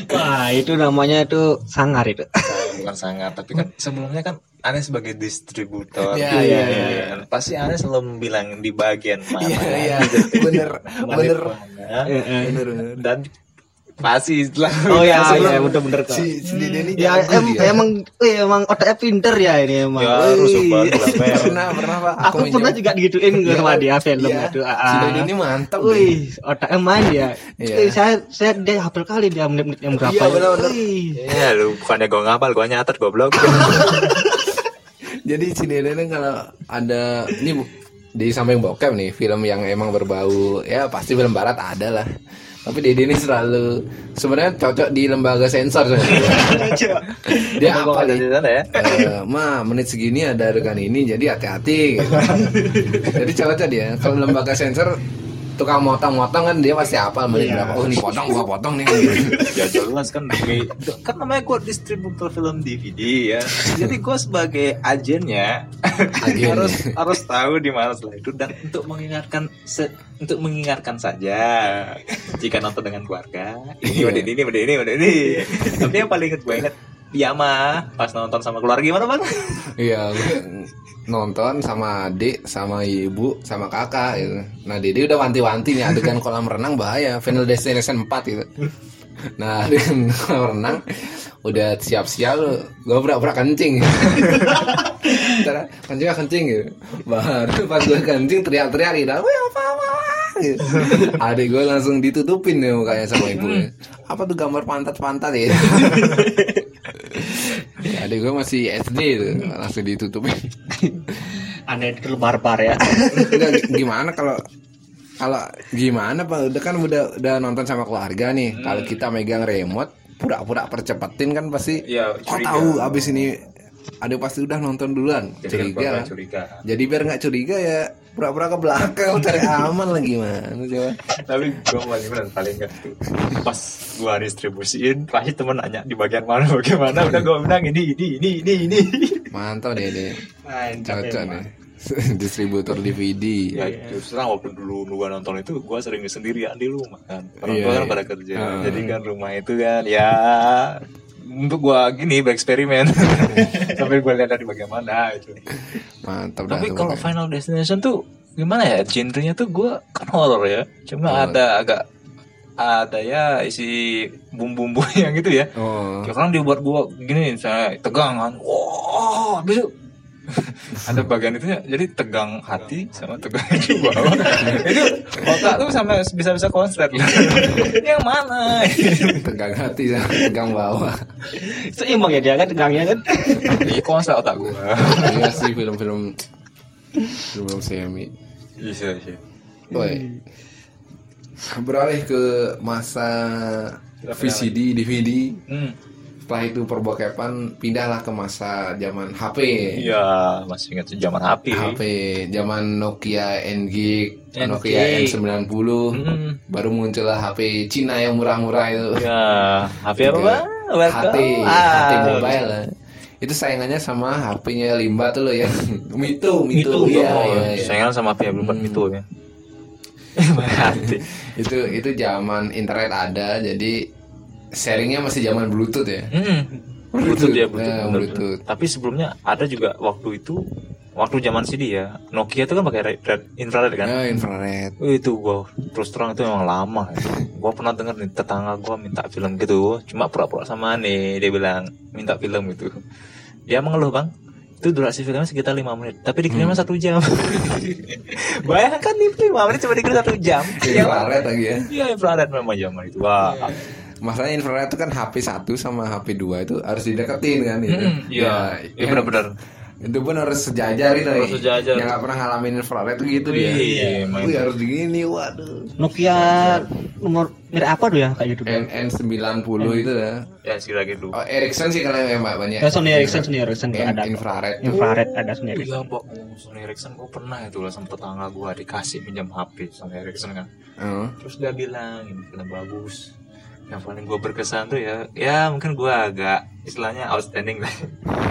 Wah, itu namanya itu sangar itu. bukan sangat tapi kan sebelumnya kan aneh sebagai distributor. Iya, iya, iya. Dan pasti aneh selalu bilang di bagian mana. Iya iya. Bener bener. mana. bener bener dan pasti setelah Oh ya, ya bener-bener kok. si si Dede ini Ya em, emang eh, emang otaknya pinter ya ini emang. ya harus lah, pernah pernah pak Aku pernah juga digituin Iya, sama dia film iya. itu. ah, si ah. Dede ini mantap. Wih, otaknya main dia. Iya. Eh, saya saya dia hafal kali dia menit-menit yang berapa. Iya, ya. benar-benar. Wih. ya lu bukannya gue ngapal gue nyatet goblok Jadi si Dede ini kalau ada ini bu- di samping bokep nih film yang emang berbau ya pasti film barat ada lah. Tapi Dede ini selalu sebenarnya cocok di lembaga sensor. Dia apa nih? di sana ya Eh, ma menit segini ada adegan ini jadi hati-hati gitu. jadi cocok dia kalau lembaga sensor tukang motong-motong kan dia pasti apa menit berapa? Oh ini potong gua potong nih. Ya jelas kan demi kan namanya gue distributor film DVD ya. Jadi gue sebagai agennya Agennya. harus harus tahu di mana setelah itu. Dan untuk mengingatkan se- untuk mengingatkan saja jika nonton dengan keluarga ini Iya. udah ini udah ini udah ini. Tapi yang paling inget gue inget Iya mah pas nonton sama keluarga gimana bang? Iya, nonton sama adik, sama ibu, sama kakak gitu. Nah, Dede udah wanti-wanti nih adegan kolam renang bahaya, Final Destination 4 gitu. Nah, adegan kolam renang udah siap-siap lu, gue berak-berak kencing. Ntar kencingnya kencing gitu. Baru pas gue kencing teriak-teriak gitu. Wih, apa apa gitu. Adik gue langsung ditutupin nih mukanya sama ibunya. Apa tuh gambar pantat-pantat ya? Adik gue masih SD tuh, langsung ditutupin. Aneh itu barbar ya. Enggak, gimana kalau kalau gimana pak udah kan udah udah nonton sama keluarga nih Hmm. kalau kita megang remote pura-pura percepetin kan pasti Iya, kok tahu abis ini ada pasti udah nonton duluan Jadi curiga kan? curiga. jadi biar nggak curiga ya pura-pura ke belakang cari aman lah gimana coba Tapi gue paling bener paling gak tuh pas gua distribusiin pasti temen nanya di bagian mana bagaimana udah gue bilang ini ini ini ini ini. mantap deh deh cocok nih distributor DVD Ya justru waktu dulu gua nonton itu gua sering sendirian di rumah kan. Orang tua kan iya. pada kerja. Ah. Jadi kan rumah itu kan ya untuk gua gini bereksperimen sambil gua lihat dari bagaimana itu. mantap Tapi kalau. Final Destination tuh gimana ya? Genrenya tuh gua kan horror ya. Cuma Oh. ada agak ada ya isi bumbu-bumbu yang gitu ya. oh Kayak orang dibuat gua gini saya tegang kan. Wah, habis itu ada bagian itunya jadi tegang hati sama tegang di bawah. itu otak tuh sampai bisa-bisa konslet. yang mana? tegang hati sama tegang bawah Seimbang ya dia kan tegangnya kan. Iya konslet otak gua. iya sih film-film film semi Iya sih. Woi. Beralih ke masa VCD, DVD. Hmm. Setelah itu perbokepan pindahlah ke masa zaman HP. Iya, masih ingat zaman HP. HP, zaman Nokia NG, NG. Nokia N90. Hmm. Baru muncullah HP Cina yang murah-murah itu. Ya, HP apa. HT, Ah. HT mobile lah. Itu saingannya sama HP-nya Limba tuh loh yang Mito, Mito, Mito, iya, Oh, iya, iya. Saingan sama HP belum Hmm. itu ya. Itu itu zaman internet ada jadi sharingnya masih zaman bluetooth ya Hmm. Bluetooth ya, Bluetooth. Nah. Bluetooth. Tapi sebelumnya ada juga waktu itu waktu zaman CD ya. Nokia itu kan pakai red, red- infrared kan. Nah, infrared Wih, itu gua terus terang itu memang lama ya. Gua pernah denger nih tetangga gua minta film gitu, cuma pura-pura sama nih dia bilang minta film gitu. Dia mengeluh, Bang. Itu durasi filmnya sekitar 5 menit, tapi dikirimnya satu jam. Bayangkan nih 5 menit cuma dikirim satu jam. infrared lagi ya Iya, infrared memang zaman itu. Wah. Masalahnya infrared itu kan HP 1 sama HP 2 itu harus dideketin kan gitu. Hmm, Iya, iya benar-benar. itu pun harus sejajar itu Harus sejajar. yang nggak pernah ngalamin infrared tuh gitu Wih, dia main. Wih, harus begini waduh Nokia nomor merek apa tuh ya kayak gitu. N N90 itu ya Ya, sekira gitu. oh, Ericsson sih kalau yang mbak banyak Ya Sony Ericsson, Sony Ericsson Yang ada. infrared. Infrared ada Sony Iya, Ericsson. Mbak, Sony Ericsson gue pernah itu lah sama tetangga gue dikasih pinjam HP Sony Ericsson kan. Terus dia bilang ini film bagus. Yang paling gue berkesan tuh ya, ya mungkin gue agak istilahnya outstanding lah.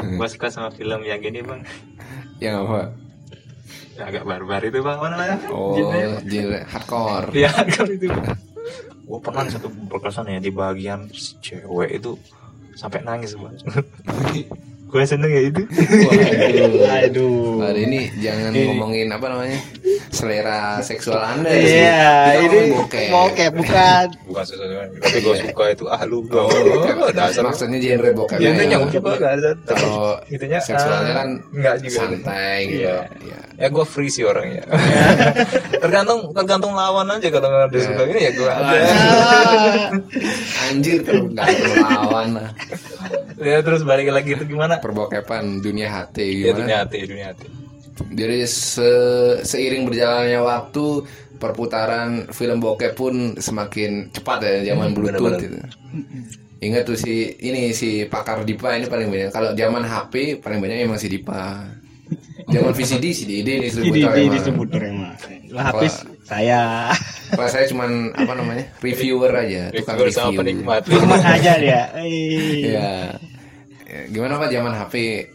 gue suka sama film yang gini bang, yang apa yang agak barbar itu bang, mana ya? oh Genrenya. genre hardcore Ya kan itu. Gue pernah satu berkesan ya di bagian cewek itu sampai nangis bang. gue seneng ya itu. Aduh. Hari ini jangan ngomongin apa namanya selera seksual anda. Iya, Kita ini bokep. mau kayak bukan. Bukan sesuatu tapi gue suka itu ah lu Oh, oh, dasar maksudnya genre bokep. Ya, intinya gue suka gak ada Kalau Intinya, seksualnya ah, kan enggak juga. santai gitu. Iya. Iya. ya gue free sih orangnya tergantung tergantung lawan aja kalau nggak ada suka ini ya gue ada Anjir kalau nggak perlu lawan lah. ya terus balik lagi itu gimana Perbokepan dunia hati ya dunia gimana? hati dunia hati Jadi se- seiring berjalannya waktu perputaran film bokep pun semakin cepat ya zaman Hmm, bluetooth benar-benar. gitu. Ingat tuh si ini si pakar Dipa ini paling banyak. Kalau zaman HP paling banyak emang si Dipa. Zaman VCD si Dede Ini distributor emang. distributor emang. Lah habis saya. Kalau saya cuman apa namanya reviewer aja, tukang reviewer sama review. penikmat Cuma aja dia. Eh. Iya. Gimana pak zaman HP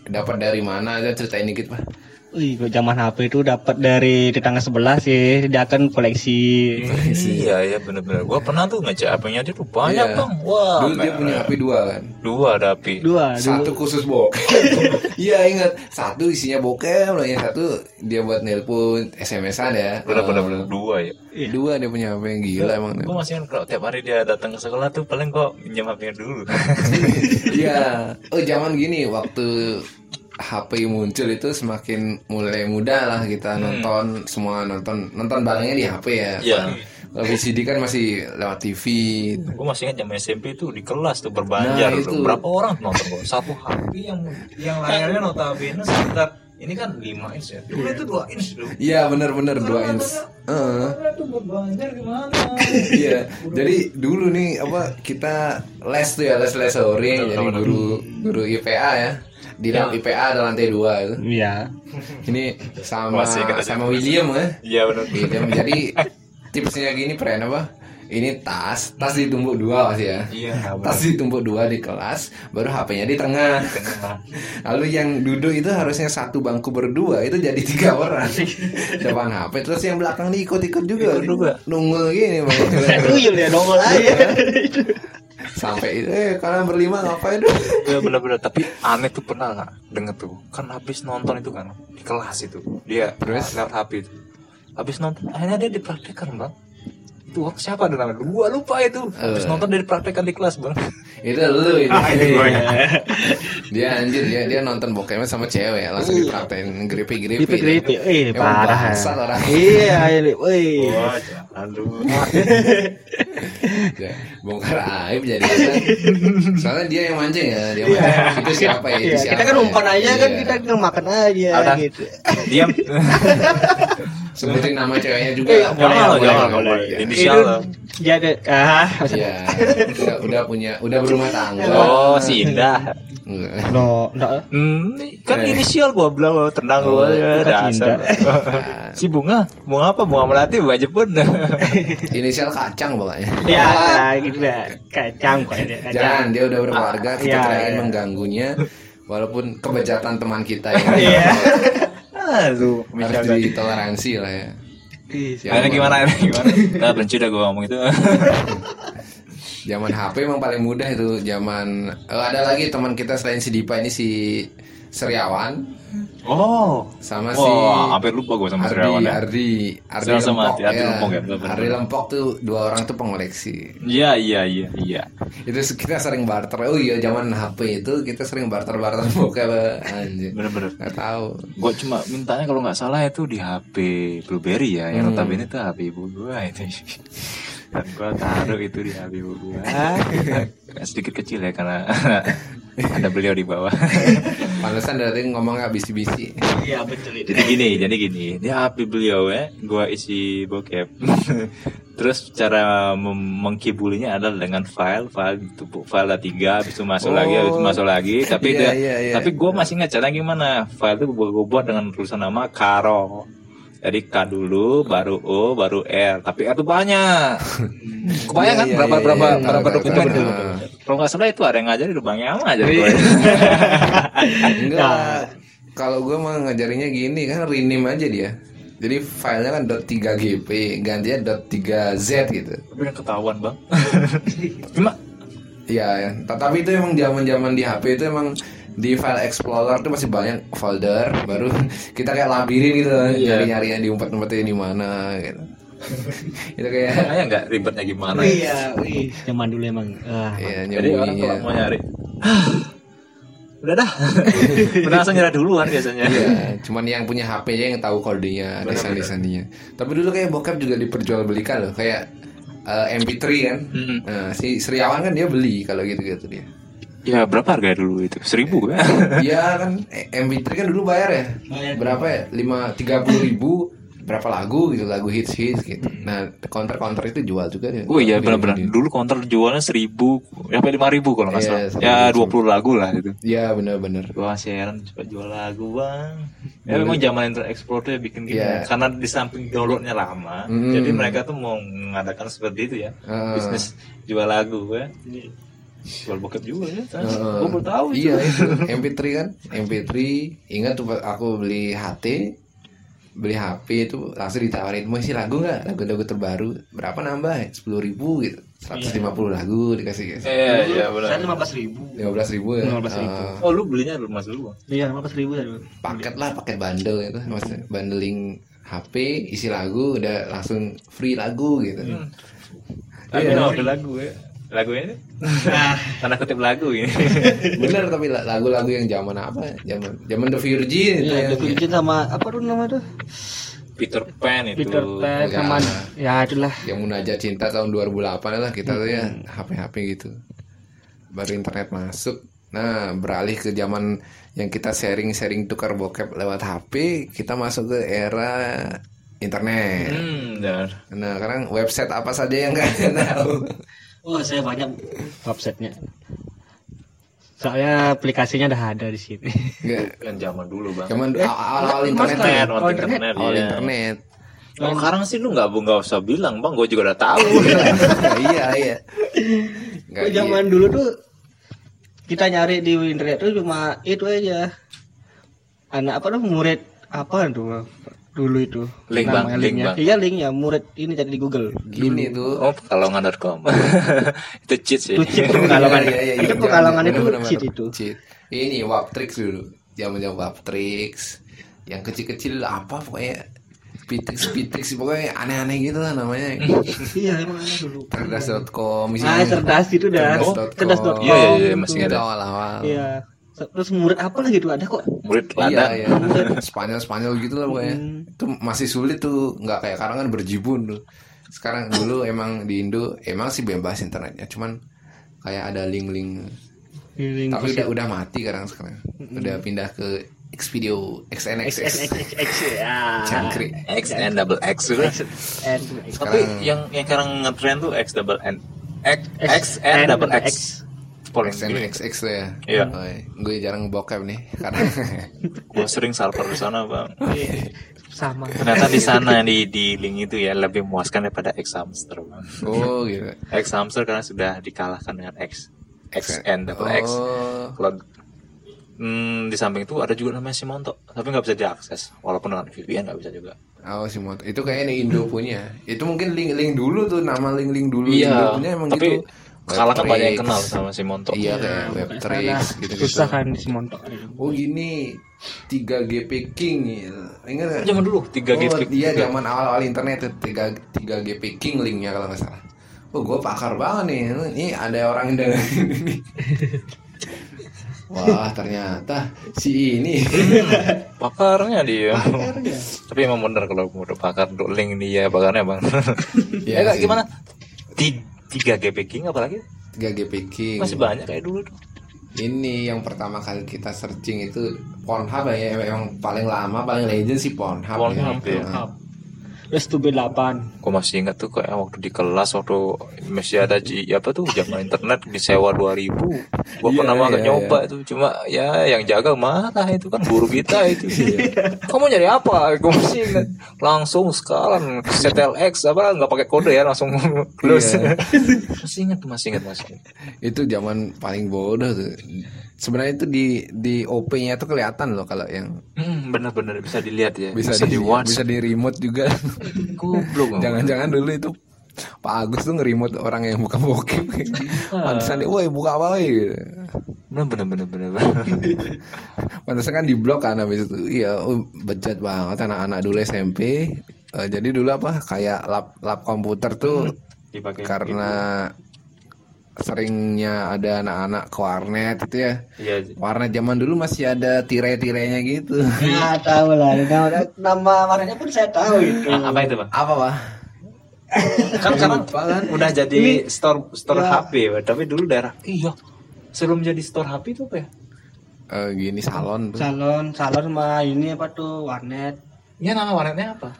dapat dari mana? Aja ceritain dikit pak. Wih, kok zaman HP itu dapat dari tetangga sebelah sih. Dia kan koleksi. iya iya benar-benar gue pernah tuh ngecek HP-nya dia tuh banyak Iya. bang wah Dulu dia punya HP dua kan. dua ada HP Dua, dulu. Satu khusus bokep. Iya ingat. Satu isinya bokep, loh yang satu dia buat nelpon, SMS-an ya. benar-benar Oh. benar dua ya Dua dia punya HP yang gila emang. gue masih kan kalau tiap hari dia datang ke sekolah tuh paling kok pinjam HP-nya dulu Iya. Oh zaman gini waktu HP muncul itu semakin mulai mudah lah kita nonton semua nonton nonton barangnya di HP ya. Iya. Kalau VCD kan masih lewat TV. gue masih ingat zaman SMP tuh di kelas tuh berbanjar Nah, tuh. itu. berapa orang tuh nonton satu HP yang yang layarnya notabene sekitar ini kan 5 inch ya dulu itu 2 inch dulu Iya benar-benar dua Karena inch. nontonnya Heeh. itu buat banjar gimana Iya, jadi dulu nih apa kita les tuh ya les les sore, jadi guru guru IPA ya di dalam IPA ada lantai dua itu. Iya. Ini sama sama William ya. iya benar William. Jadi tipsnya gini pren apa? Ini tas, tas ditumpuk dua pasti ya. iya Tas ditumpuk dua di kelas, baru HP-nya di tengah. Lalu yang duduk itu harusnya satu bangku berdua, itu jadi tiga orang depan HP. Terus yang belakang diikut-ikut juga, Ikut juga. nunggu gini. Bang. Tuyul ya nongol aja. Sampai itu. Eh kalian berlima ngapain? Tuh ya benar-benar tapi aneh tuh pernah nggak denger tuh? Kan habis nonton itu kan di kelas itu. Dia Terus? lewat HP itu. Habis nonton akhirnya dia dipraktekkan bang itu waktu siapa ada namanya gua lupa itu habis Eh. nonton dia dipraktekkan di kelas bang itu lu itu Ah, ya. dia anjir dia dia nonton bokemnya sama cewek langsung dipraktein grepe grepe Gripi gripi. Eh Emang parah. bangsat orang. Iya ini. Lu Ya, bongkar aib jadi soalnya dia yang mancing ya dia mancing. itu siapa ya itu Iya, siapa kita kan ya? umpan aja kan Iya. kita kan makan aja gitu. diam sebutin nama ceweknya juga Iya, jangan Boleh, boleh, boleh. boleh Iya. inisial lo Jadi ah Iya, udah, udah punya, udah berumah tangga. oh si Indah no, no. Hmm, kan Eh. inisial gua bilang lo tenang Oh, lo ya kan dasar. Nah, si bunga, bunga apa? Bunga melati, bunga Jepun. inisial kacang pokoknya. Ya, gitu lah. Kacang kok ini. Jangan, dia udah berkeluarga, kita Iya, tidak ingin iya. mengganggunya. Walaupun kebejatan teman kita ini Iya. Aduh, harus ditoleransi lah ya. Ih, Akhirnya gimana? Gimana? Nah, benci dah gue ngomong itu. Zaman HP emang paling mudah itu. Zaman oh, ada lagi teman kita selain si Dipa ini si Seriawan Oh, sama si wah, hampir lupa gue sama Ardi, Serawan ya. Ardi, Ardi Sama-sama, Lempok, Ardi Lempok ya, benar-benar. Ardi Lempok tuh dua orang tuh pengoleksi. Iya, iya, iya, iya. Itu kita sering barter. Oh iya, zaman HP itu kita sering barter-barter bokep anjir. Bener-bener. Gak tahu. Gue cuma mintanya kalau nggak salah itu di HP Blueberry ya, yang Hmm. notabene tuh HP ibu gue itu. Dan gue taruh itu di HP gue. Sedikit kecil ya karena ada beliau di bawah. Pantesan dari ngomong gak bisi-bisi. Iya betul itu. jadi gini, jadi gini. Di HP beliau ya, gue isi bokep. Terus cara mem- mengkibulinya adalah dengan file, file ditumpuk file tiga, habis itu masuk Oh. lagi, habis itu masuk lagi. Tapi Iya, dia, iya, iya. tapi gue masih ingat cara gimana. File itu gue buat dengan tulisan nama Karo. Jadi K dulu, baru O, baru R. Tapi R itu banyak. Kebayang kan Iya, iya, berapa iya, berapa iya, berapa dokumen? itu? Kalau nggak salah itu ada yang ngajarin udah bang Yama aja. Iya. Enggak. Kalau gue mah ngajarinnya gini kan rename aja dia. Jadi filenya kan .3gp, gantinya .3z gitu. Tapi kan ketahuan bang. Cuma Iya, ya. tapi itu emang zaman-zaman di HP itu emang di file explorer tuh masih banyak folder, baru kita kayak labirin gitu, Iya. nyari-nyarinya diumpet-umpetin di mana gitu. itu kayak Kayaknya nggak ribetnya gimana. Iya, wih, zaman dulu emang. Ah, ya Jadi orang kalau mau nyari, udah dah. Udah langsung nyerah duluan biasanya. Iya, cuman yang punya HP aja yang tahu kodenya, Benar-benar. desain-desainnya. Tapi dulu kayak bokep juga diperjualbelikan loh, kayak eh, MP3 kan. Mm-mm. Nah, si Seriawan kan dia beli kalau gitu-gitu dia. Ya berapa harga dulu itu? Seribu ya? Iya kan eh, MP3 kan dulu bayar ya. Bayar. Berapa ya? Lima tiga puluh ribu berapa lagu gitu lagu hits hits gitu. Nah counter counter itu jual juga dia. Oh iya benar-benar. Dulu counter jualnya seribu, sampai lima ribu kalau nggak Iya, salah. Ya dua puluh lagu lah itu. Iya benar-benar. Gua masih heran coba jual lagu bang. Ya memang zaman Internet Explorer tuh ya bikin gini. Iya. Karena di samping downloadnya lama, Mm. jadi mereka tuh mau mengadakan seperti itu ya. Ah. Bisnis jual lagu ya. Jadi, jual bokep juga ya. Heeh. Gue baru tahu. Iya itu MP3 kan MP3 ingat tuh aku beli HT beli HP itu langsung ditawarin mau isi lagu nggak lagu-lagu terbaru berapa nambah sepuluh ribu gitu 150 lagu dikasih kasih Iya iya benar. Saya lima belas ribu. lima belas ribu ya 15.000. Eh, Oh lu belinya dulu mas bang? Iya, lima belas ribu tadi. paket lah paket bundle itu maksudnya bundling HP isi lagu udah langsung free lagu gitu Tapi Iya. nama ada lagu ya. Lagu ini? Tanda kutip lagu ini. bener tapi la- lagu-lagu yang zaman apa ya? zaman zaman The Virgin itu Iya, yang The Virgin sama apa tuh nama tuh? Peter Pan itu. Peter Pan Ya. sama ya itulah. yang munajat cinta tahun 2008 lah kita tuh ya Hmm. HP-HP gitu baru internet masuk nah beralih ke zaman yang kita sharing-sharing tukar bokep lewat HP kita masuk ke era internet. Hmm, benar. Nah, sekarang website apa saja yang kalian tahu? Oh, saya banyak websitenya. Soalnya aplikasinya udah ada di sini. Enggak. Kan zaman dulu bang. Cuman awal-awal internet. Ya. Oh, Awal internet. internet. Awal iya. internet. Kalau sekarang sih lu nggak nggak usah bilang bang, gue juga udah tahu. iya, iya. Enggak, Oh, zaman dulu tuh kita nyari di internet tuh cuma itu aja. Anak apa tuh murid apa tuh dulu itu Link, Bang, link, linknya. Bang. Iya linknya murid ini cari di Google. Gini tuh. oh, pekalongan.com. itu cheat sih. Itu cheat pekalongan. Iya, iya, Itu pekalongan itu cheat itu. Cheat. Ini Waptrix dulu. Zaman-zaman Waptrix. Yang kecil-kecil apa pokoknya Pitrix Pitrix pokoknya aneh-aneh gitu lah namanya. Iya emang aneh dulu. Cerdas.com Ah cerdas itu dah. Cerdas.com. Iya, iya, iya, masih ada. awal-awal. Iya. Terus murid apa lagi tuh ada kok. Murid Iya, ladang. iya. Spanyol Spanyol gitu lah pokoknya. Itu masih sulit tuh, nggak kayak sekarang kan berjibun tuh. Sekarang dulu emang di Indo emang sih bebas internetnya, cuman kayak ada link-link. Link Tapi udah udah mati sekarang sekarang. Udah pindah ke Xvideo, XNXX, XXX ya. Cangkrik. X and double X Tapi yang yang sekarang ngetrend tuh X double N. X, X and double X. Paling XNXX tuh ya. Iya. Oh, gue jarang bokep nih karena Gue sering salper di sana bang. sama. Ternyata di sana di di link itu ya lebih memuaskan daripada X hamster bang. oh gitu. X hamster karena sudah dikalahkan dengan X X and double X. Oh, Kalau hmm, di samping itu ada juga namanya Simonto, tapi nggak bisa diakses. Walaupun dengan VPN nggak bisa juga. oh si motor. Itu kayaknya Indo punya. Itu mungkin link-link dulu tuh nama link-link dulu Iya, Indo punya emang tapi gitu kalah kalangan banyak yang kenal sama si Montok. Iya kayak yeah, web tricks gitu gitu. Susah kan si Montok. Oh gini 3 GP King. Ya. Ingat Zaman dulu 3GP oh, Iya zaman awal-awal internet itu 3 3 GP King linknya kalau nggak salah. Oh gue pakar banget nih. Ini ada orang yang ini. Wah ternyata si ini pakarnya dia. Pakarnya. Tapi emang bener kalau mau pakar link dia pakarnya bang. ya, ya gimana? tiga 3 GPG apalagi G picking. masih banyak kayak dulu tuh ini yang pertama kali kita searching itu Pornhub ya emang paling lama paling legend sih Pornhub, ya. Pornhub ya. ya. Westube delapan. kok masih ingat tuh kayak waktu di kelas waktu masih ada di ya apa tuh jaman internet disewa ribu. gua iya, pernah yeah, yeah, nyoba yeah. tuh cuma ya yang jaga marah itu kan buru kita itu iya. kamu nyari apa gua masih ingat langsung sekalian X apa nggak pakai kode ya langsung close yeah. masih ingat masih ingat masih ingat. itu zaman paling bodoh tuh Sebenarnya itu di di OP-nya tuh kelihatan loh kalau yang Hmm, bener-bener bisa dilihat ya. bisa, Bisa, di, di watch. bisa di remote juga. Goblok. Jangan-jangan dulu itu Pak Agus tuh nge-remote orang yang buka bokep. Pantesan dia, woi buka apa woi? Gitu. Bener bener bener. Pantesan kan di blok kan habis itu. Iya, oh, bejat banget anak-anak dulu SMP. Eh, jadi dulu apa kayak lab lab komputer tuh Dipakai karena seringnya ada anak-anak ke warnet itu ya. Iya. Warnet zaman dulu masih ada tirai-tirainya gitu. Ya tahu lah. Nama, nama warnanya pun saya tahu itu. Ah, apa itu bang? apa pak? kan sekarang kan? udah jadi store store Ya. HP Pak. tapi dulu daerah iya sebelum jadi store HP itu apa ya Eh, gini salon tuh. Salon, salon sama ini apa tuh warnet. ya nama warnetnya apa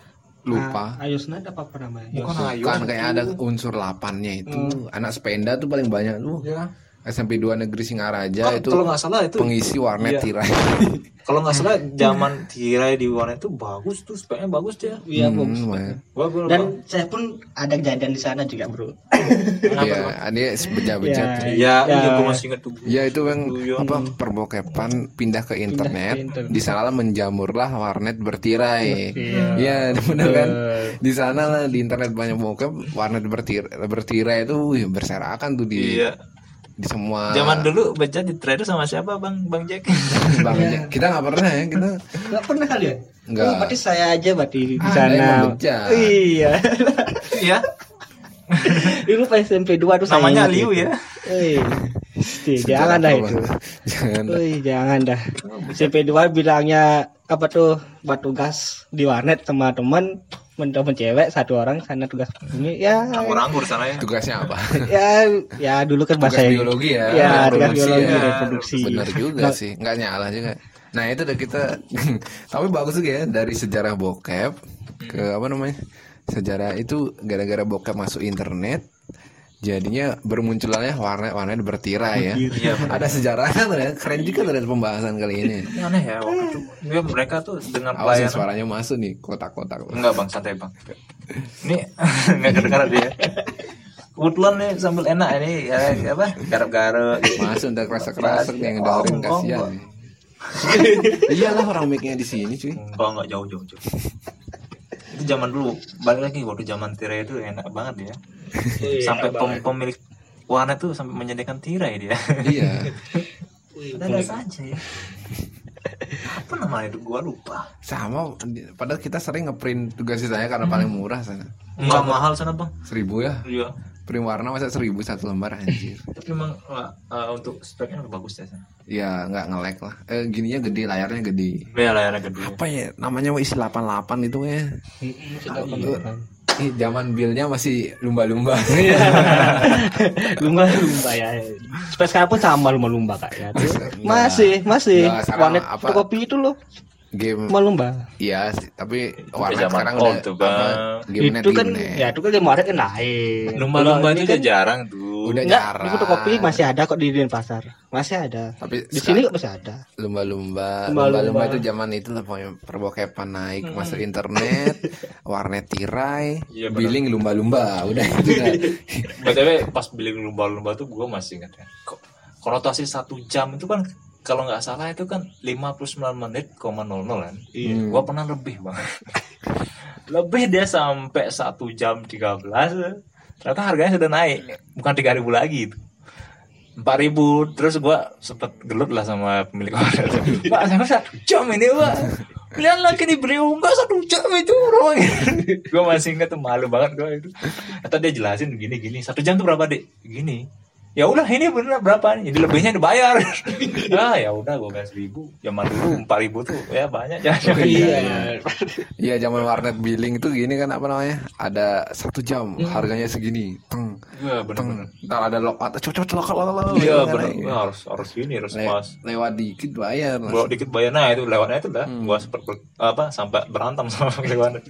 Lupa. Ah, Ayosnet apa apa namanya? bukan Ayu Kan kayak ada unsur lapannya itu. Anak sepeda tuh paling banyak tuh. ya SMP 2 Negeri Singaraja Kan itu kalau nggak salah itu pengisi warnet Iya. tirai. kalau nggak salah zaman tirai di warnet itu bagus tuh speknya bagus dia Iya, Hmm, bagus. Dan saya pun ada kejadian di sana juga, Bro. Iya, dia sebejat-bejat. Ya. iya Ya. iya gua masih inget tuh Ya itu yang Iya. apa perbokepan pindah ke internet, internet. di sana lah menjamurlah warnet bertirai. Iya. Iya, benar kan? Di sana lah di internet banyak bokep, warnet bertirai, bertirai itu wih, berserakan tuh di iya di semua zaman dulu baca di trader sama siapa bang bang Jack Bang, kita nggak pernah ya kita Enggak pernah kali ya? Nggak. Oh, berarti saya aja berarti di Ah, sana. emang bejat. Iya. iya Dulu pas SMP 2 tuh namanya Liu itu. ya Eh, Ih, jangan dah itu. jangan Wih, jangan dah. SMP 2 bilangnya apa tuh buat tugas di warnet sama teman cewek satu orang sana tugas ini ya. Anggur-anggur sana ya. Tugasnya apa? Ya ya dulu kan tugas bahasa biologi ya. Ya tugas biologi ya. reproduksi. Bener juga sih nggak nyala juga. Nah itu udah kita tapi bagus juga ya dari sejarah bokep ke apa namanya sejarah itu gara-gara bokep masuk internet jadinya bermunculannya warnet-warnet bertirai ya Iya, ada sejarahnya ya keren juga ada pembahasan kali ini aneh ya waktu itu. Ya, mereka tuh dengan awas ya, pelayanan suaranya masuk nih kotak-kotak Enggak bang, santai bang. Ini nggak kedengaran dia. Kebetulan nih sambil enak ini ya, apa garap-garap. gitu. masuk udah kerasa-kerasa nih yang dengerin kasihan iyalah orang mic-nya di sini cuy Enggak enggak jauh jauh jauh. Itu zaman dulu. Balik lagi waktu zaman tirai itu enak banget ya. Sampai pem- pemilik warnet tuh sampai menyediakan tirai dia. iya Ada saja ya. Apa namanya itu gua lupa. sama padahal kita sering ngeprint tugas sisanya karena paling murah sana Enggak mahal sana bang. seribu ya Iya. Print warna masa seribu satu lembar anjir. Tapi memang uh, uh, untuk speknya udah bagus ya sana. ya nggak nge-lag lah. Eh, gininya gede layarnya gede. Ya layarnya gede. apa ya namanya isi 88 itu ya? Itu, ih, zaman bilnya masih lumba-lumba. Lumba-lumba ya. Sampai sekarang pun sama lumba-lumba kak ya. Masih masih. Warnet apa- kopi itu loh game lumba-lumba iya sih, tapi warnet zaman sekarang old udah apa, game itu kan ya itu kan game warnet kan lain Lumba-lumba Kalau itu udah kan- jarang tuh. Udah Enggak, jarang. di fotokopi masih ada kok di pasar masih ada. Tapi di sini kok masih ada. Lumba-lumba. Lumba-lumba. lumba-lumba itu zaman itu lah pokoknya perbokepan naik masuk internet warnet tirai Iya, benar. billing lumba-lumba. Udah itu dah. btw pas beli lumba-lumba tuh gue masih ingat ya Ko- konotasi satu jam itu kan kalau nggak salah itu kan 59 menit koma nol nol kan? Hmm. gue pernah lebih banget. Lebih dia sampai satu jam 13 ternyata harganya sudah naik. Bukan 3000 lagi itu. 4000 terus gue sempet gelut lah sama pemilik warnet pak saya satu jam ini pak. Lihat lagi dibeli enggak satu jam itu bro. Gue masih ingat tuh malu banget gue itu. Atau dia jelasin gini gini satu jam tuh berapa dek gini ya udah ini bener berapa nih? Jadi lebihnya dibayar. Ah ya udah gue kasih ribu zaman dulu empat ribu tuh ya banyak ya. Iya Iya. zaman warnet billing itu gini kan apa namanya? Ada satu jam harganya segini. Teng iya bener teng. bener ntar ada lockout cocok cocok cocok iya bener. Wah, harus harus ini harus pas. lewat dikit bayar. Bawa dikit bayar. Nah itu lewatnya itu dah. Gua sempet ber- apa sampai berantem sama lewat.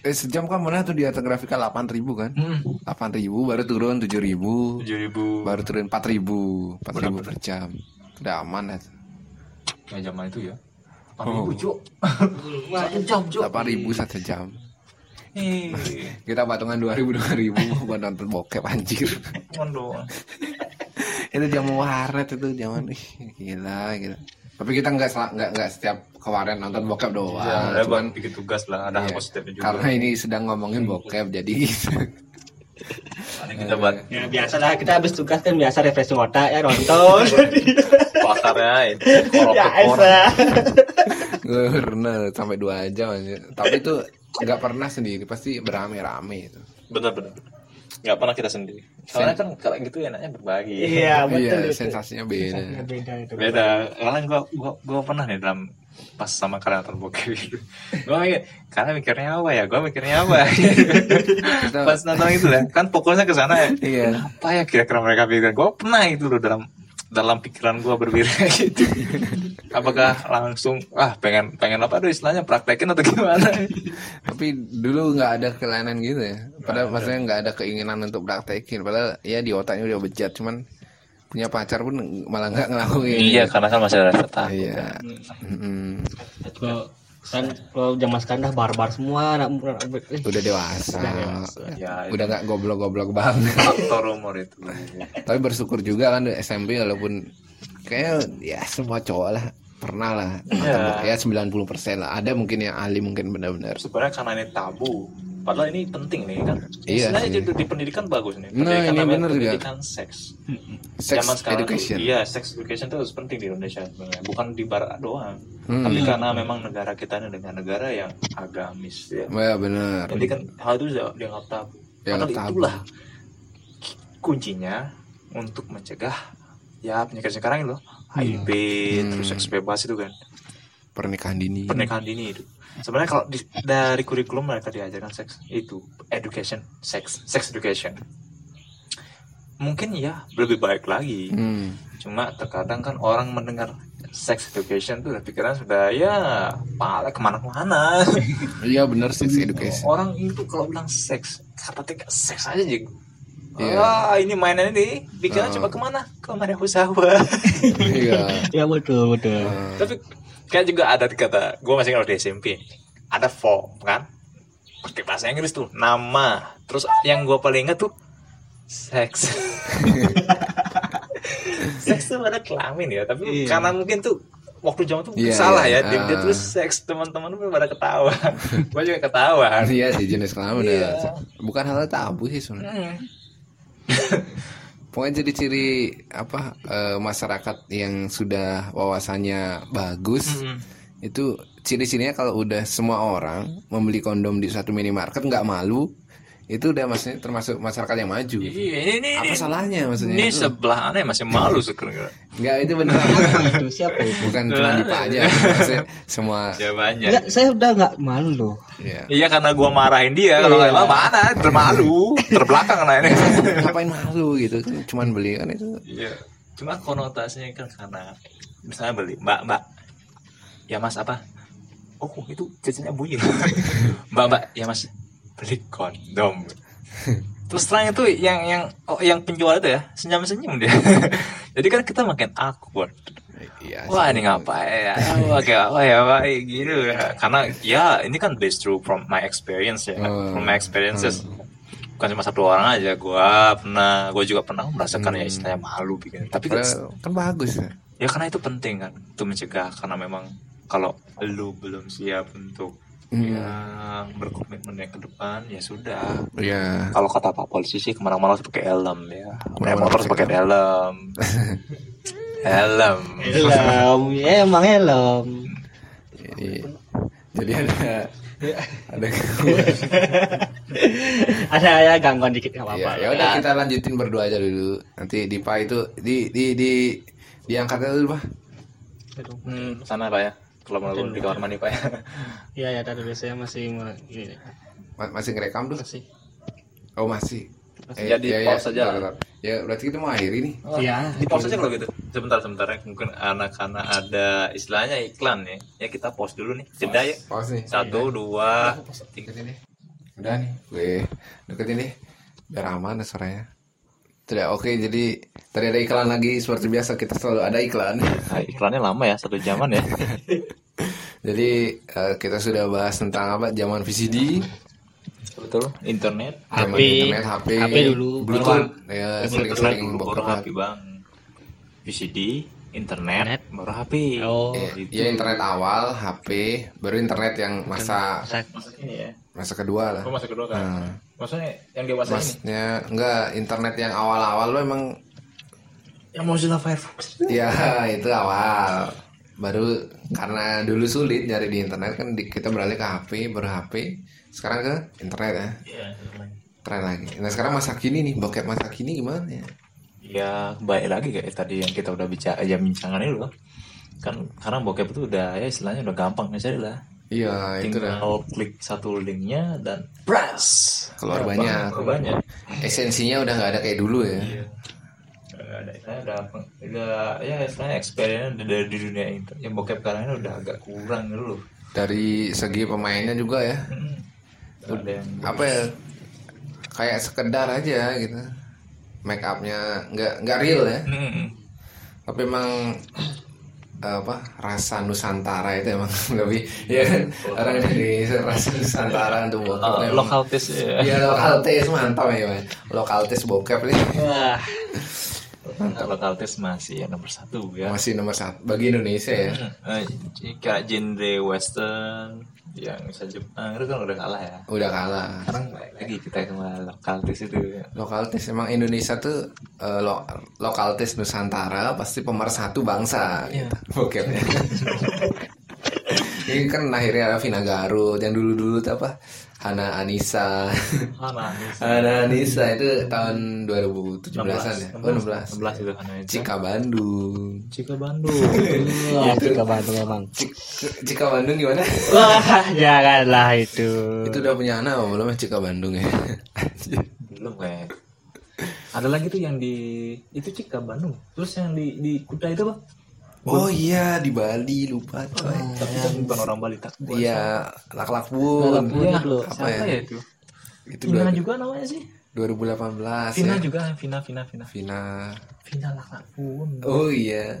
Eh, sejam kan mana tuh di atas grafika 8000 kan? Hmm. 8000 baru turun 7000 tujuh ribu baru turun 4000 4000 per jam. Udah aman ya. Ya zaman itu ya? Oh. empat ribu cuk. Satu jam cuk. 8000 satu jam. Kita patungan 2000 2000 buat nonton bokep anjir. Waduh. itu zaman warnet itu zaman ih gila gila. Tapi kita nggak sel- nggak nggak setiap ke warnet nonton bokep doang Ya, cuman bikin tugas lah, ada iya, positifnya juga. karena ini sedang ngomongin bokep jadi kita buat ya biasa lah kita habis tugas kan biasa refreshing otak ya nonton pasarnya itu ya korok Esa Gue pernah sampai dua jam aja. Tapi itu nggak pernah sendiri, pasti berame-rame itu. Bener bener. Nggak pernah kita sendiri. Soalnya kan kalau gitu enaknya berbagi. iya betul Iya, itu. sensasinya beda. beda itu Beda. Karena gua gua gua pernah nih dalam pas sama kreator bokep. Gua mikir, karena mikirnya apa ya? Gua mikirnya apa? pas nonton itu ya, kan fokusnya ke sana ya. Iya. Apa ya kira-kira mereka pikirkan? Gua pernah itu loh dalam dalam pikiran gua berbeda gitu. Apakah langsung ah pengen pengen apa tuh istilahnya praktekin atau gimana? Tapi dulu nggak ada kelainan gitu ya. Padahal maksudnya nggak ada keinginan untuk praktekin. Padahal ya di otaknya udah bejat, cuman punya pacar pun malah nggak ngelakuin. Iya, karena kan masih ada rasa takut. Iya. Mm-mm. kalau kan kalau zaman sekarang dah barbar semua anak anak- eh, Udah dewasa. Ya, Udah nggak goblok-goblok banget. faktor umur itu. Tapi bersyukur juga kan SMP walaupun kayak ya semua cowok lah pernah lah Iya. ya 90% lah ada mungkin yang ahli mungkin benar-benar Sebenarnya karena ini tabu. Padahal ini penting nih kan. Iya Istilahnya sih. di, di pendidikan bagus nih. Nah, Pendidikan ini namanya bener juga. pendidikan seks. sex Zaman sekarang tuh, education iya, sex education itu harus penting di Indonesia sebenarnya. Bukan di barat doang. Hmm. Tapi karena memang negara kita ini dengan negara yang agamis ya. ya benar Jadi kan hal itu dianggap tabu. Dianggap Padahal tabu. itulah kuncinya untuk mencegah ya penyakit sekarang ini loh. HIV, Hmm. terus seks bebas itu kan. Pernikahan dini pernikahan dini itu sebenarnya kalau di- dari kurikulum mereka diajarkan seks itu education sex sex education mungkin ya lebih baik lagi Hmm. cuma terkadang kan orang mendengar sex education tuh udah pikiran sudah ya pala ke mana-mana Iya bener sex education. orang itu kalau bilang seks kata tiga seks aja jadi Iya. Wah, ini mainan ini pikiran Oh. coba ke mana? Ke Mariahusawa. Iya. ya betul betul Tapi kayak juga ada kata, gue masih kalau di SMP ada form kan, pakai bahasa Inggris tuh, nama, terus yang gue paling ingat tuh seks. seks tuh ada kelamin ya, tapi Iya. karena mungkin tuh waktu zaman tuh Iya, salah iya. ya, dia, dia Ah. tulis seks teman-teman tuh pada ketawa, gue juga ketawa. Iya sih jenis kelamin Iya. udah bukan hal tabu sih sebenarnya. Hmm. Pokoknya jadi ciri apa eh, masyarakat yang sudah wawasannya bagus Mm-mm. itu ciri-cirinya kalau udah semua orang membeli kondom di satu minimarket nggak malu itu udah maksudnya termasuk masyarakat yang maju. Iya, ini, ini, Apa ini, salahnya maksudnya? ini sebelah aneh masih malu sekarang. Nggak itu bener itu siapa itu bukan cuma di aja maksudnya semua Jawabannya. Enggak, saya udah nggak malu loh ya. Iya karena gua marahin dia kalau nggak mana termalu terbelakang lah ini. Ngapain malu gitu cuman beli kan itu. Iya. Cuma konotasinya kan karena misalnya beli mbak mbak ya mas apa? Oh itu jajannya bunyi. mbak mbak ya mas beli kondom. Terus setelah itu yang yang oh, yang penjual itu ya senyum senyum dia. Jadi kan kita makin awkward. Iya. Wah ini ngapain ya? Wah kayak apa ya Pak gitu ya. Karena ya ini kan based through from my experience ya, Hmm. from my experiences. Bukan cuma satu orang aja, gua pernah, gua juga pernah merasakan ya istilahnya malu bikin. Tapi kan, kan bagus ya. ya karena itu penting kan, untuk mencegah karena memang kalau lu belum siap untuk Hmm. ya berkomitmen yang ke depan ya sudah. Iya. Kalau kata Pak Polisi sih ke mana-mana harus pakai helm ya, naik motor harus pakai helm. helm. helm ya emang helm Jadi, jadi ada ada ada ya gangguan dikit nggak apa-apa ya, ya udah kita lanjutin berdua aja dulu. Nanti Dipa itu di di di diangkat dulu, Pak. Hmm, sana Pak ya. Kalau mau di kamar mandi Pak ya. Iya ya tadi biasanya masih mau- ini. Ma- Masih ngerekam dulu? masih Oh, masih. Jadi pause aja lah. bentar, bentar. Ya, berarti kita mau akhiri nih. Iya. Di pause aja kalau gitu. Sebentar sebentar ya. Mungkin anak-anak ada istilahnya iklan ya. Ya kita pause dulu nih. Jeda ya. Pause nih. Satu, dua, tiga. Udah nih, gue deketin deh. Biar aman ya suaranya. Tidak, oke. Jadi tadi ada iklan lagi seperti biasa kita selalu ada iklan. Nah, iklannya lama ya, satu jaman ya. Jadi eh, kita sudah bahas tentang apa? Zaman VCD, Betul. Internet. zaman HP, internet, HP, HP dulu, Bluetooth, ya sering-sering dulu, baru. HP bang. VCD, internet, Internet. baru HP. oh Ya, gitu. ya internet awal, HP, baru internet yang masa saya Maksudnya ini ya. Masa kedua lah. Oh, masa kedua kan. Nah, Maksudnya yang dewasa ini. masnya enggak internet yang awal-awal lo emang Yang Mozilla Firefox. ya itu awal. Baru karena dulu sulit nyari di internet kan di- kita beralih ke HP, baru HP, sekarang ke internet ya. Iya, Tren lagi. Nah sekarang masa kini nih, bokep masa kini gimana ya? ya baik lagi kayak tadi yang kita udah bicara ya bincangan itu kan karena bokep itu udah ya istilahnya udah gampang mencari lah Iya itu dah tinggal klik satu linknya dan press keluar banyak. keluar banyak Esensinya udah nggak ada kayak dulu ya. Iya. Ada udah udah ya istilahnya experience dari di dunia itu yang bokep sekarang ini udah agak kurang gitu loh Dari segi pemainnya juga ya. Hmm. Ada yang Apa ya? Kayak sekedar aja gitu. Make upnya nggak nggak real ya. Hmm. Tapi emang apa rasa Nusantara itu emang lebih ya kan? Orang dari rasa Nusantara untuk bokep Uh, lokal taste ya. Iya lokal taste mantap ya man. Lokal taste bokep nih. Wah. Lokal taste masih yang nomor satu ya. Masih nomor satu bagi Indonesia ya. Eh, kayak genre western yang bisa Jepang itu kan udah kalah ya Udah kalah. sekarang lagi kita sama lokal taste itu ya. Lokal taste emang Indonesia tuh eh, lo- lokal taste Nusantara pasti pemersatu bangsa Iya. gitu. Bokepnya. Ini kan akhirnya ada Vina Garut yang dulu-dulu tuh apa? Hana Anissa. Mana? Hana Anissa itu tahun 2017-an ya. Oh 16. 16 itu kan itu. Cika Bandung. Cika Bandung. wah itu Bandung emang Cik- Cika Bandung gimana? wah janganlah itu itu udah punya anak apa belum ya Cika Bandung ya? Belum kayak. Ada lagi tuh yang di itu Cika Bandung. Terus yang di di Kuta itu apa? Oh iya di Bali lupa coy. Tapi kan bukan orang Bali tak. Iya, lak-lak bun. Iya, Apa Siapa ya? ya itu? Itu Vina dua- juga namanya sih. 2018 Vina ya. juga, Vina, Vina, Vina. Vina. Vina Lakapun. Oh iya.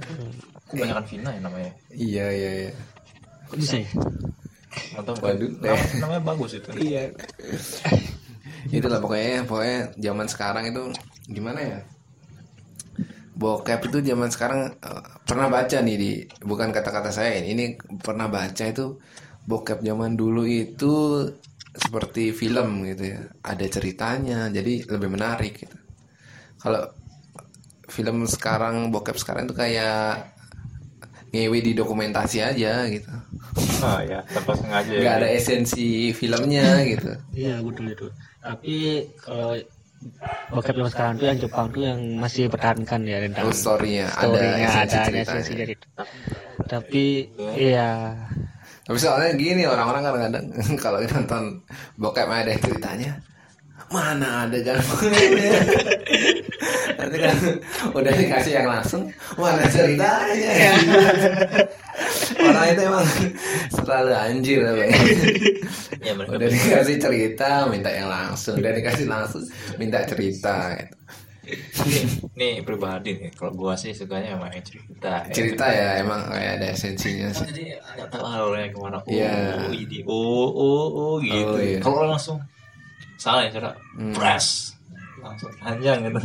Kebanyakan Vina ya namanya. Iya iya iya. Kok bisa ya? Mantap. Waduh, Nama- deh. namanya bagus itu. Iya. Itulah pokoknya pokoknya zaman sekarang itu gimana ya? Bokep itu zaman sekarang eh, pernah baca nih di bukan kata-kata saya ini, ini pernah baca itu bokep zaman dulu itu seperti film gitu ya. Ada ceritanya jadi lebih menarik gitu. Kalau film sekarang bokep sekarang itu kayak ngewe di dokumentasi aja gitu. Oh ya, tanpa sengaja. nggak ada esensi filmnya gitu. Iya betul itu. Tapi kalau bokep yang sekarang tuh yang Jepang tuh yang masih bertahankan ya tentang Oh, story-nya, ada story-nya, esensi ada ceritanya. esensi dari itu. Tapi iya Tapi soalnya gini orang-orang kadang-kadang kalau nonton bokep ada ceritanya mana ada kan nanti kan udah dikasih yang langsung mana ceritanya orang itu emang selalu anjir apa ya. Ya, udah dikasih cerita minta yang langsung udah dikasih langsung minta cerita gitu. Nih pribadi nih, kalau gua sih sukanya emang yang cerita. ya. cerita ya emang kayak ada esensinya Kan sih jadi nggak tahu alurnya ke mana. Oh, Iya. ini, oh, oh, oh, gitu. Oh, iya. Kalau langsung salah ya cara Hmm. press langsung panjang gitu.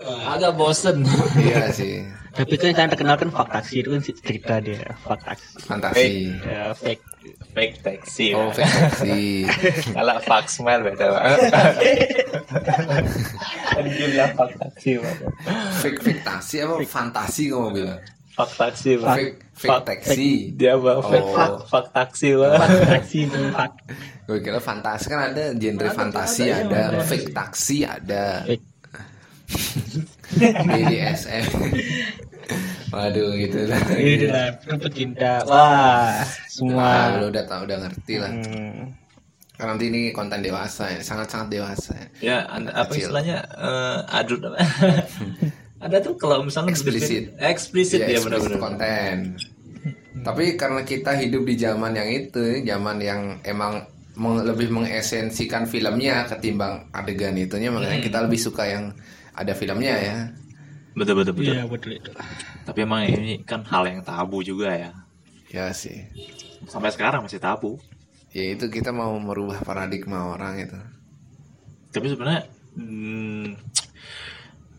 Agak bosen. iya sih tapi kan yang terkenal kan fak taksi itu kan cerita dia fak taksi fantasi ya, fake Fake taxi. oh Pak. fantasi Kalau fuck smile beda banget. Fuck taxi. Pak. fake fake taksi apa fantasi kamu bilang Fuck taxi. Pak. fake taxi Dia? Fake Oh. fuck, fuck taxi. Pak. fak taksi fak gue kira fantasi kan ada genre fantasi ada, fake taksi ada. BDSM waduh gitu lah ini lah pecinta wah semua Wah, lu udah tau udah ngerti lah Hmm. karena nanti ini konten dewasa ya sangat sangat dewasa ya. Ya, apa Kecil. istilahnya eh, adult apa? Ada tuh kalau misalnya Eksplisit. eksplisit ya explicit benar-benar. konten tapi karena kita hidup di zaman yang itu zaman yang emang meng- lebih mengesensikan filmnya ketimbang adegan itunya makanya kita lebih suka yang ada filmnya ya Betul betul betul. iya betul itu Tapi emang ini kan hal yang tabu juga ya. ya sih Sampai sekarang masih tabu. ya itu kita mau merubah paradigma orang itu Tapi sebenarnya hmm,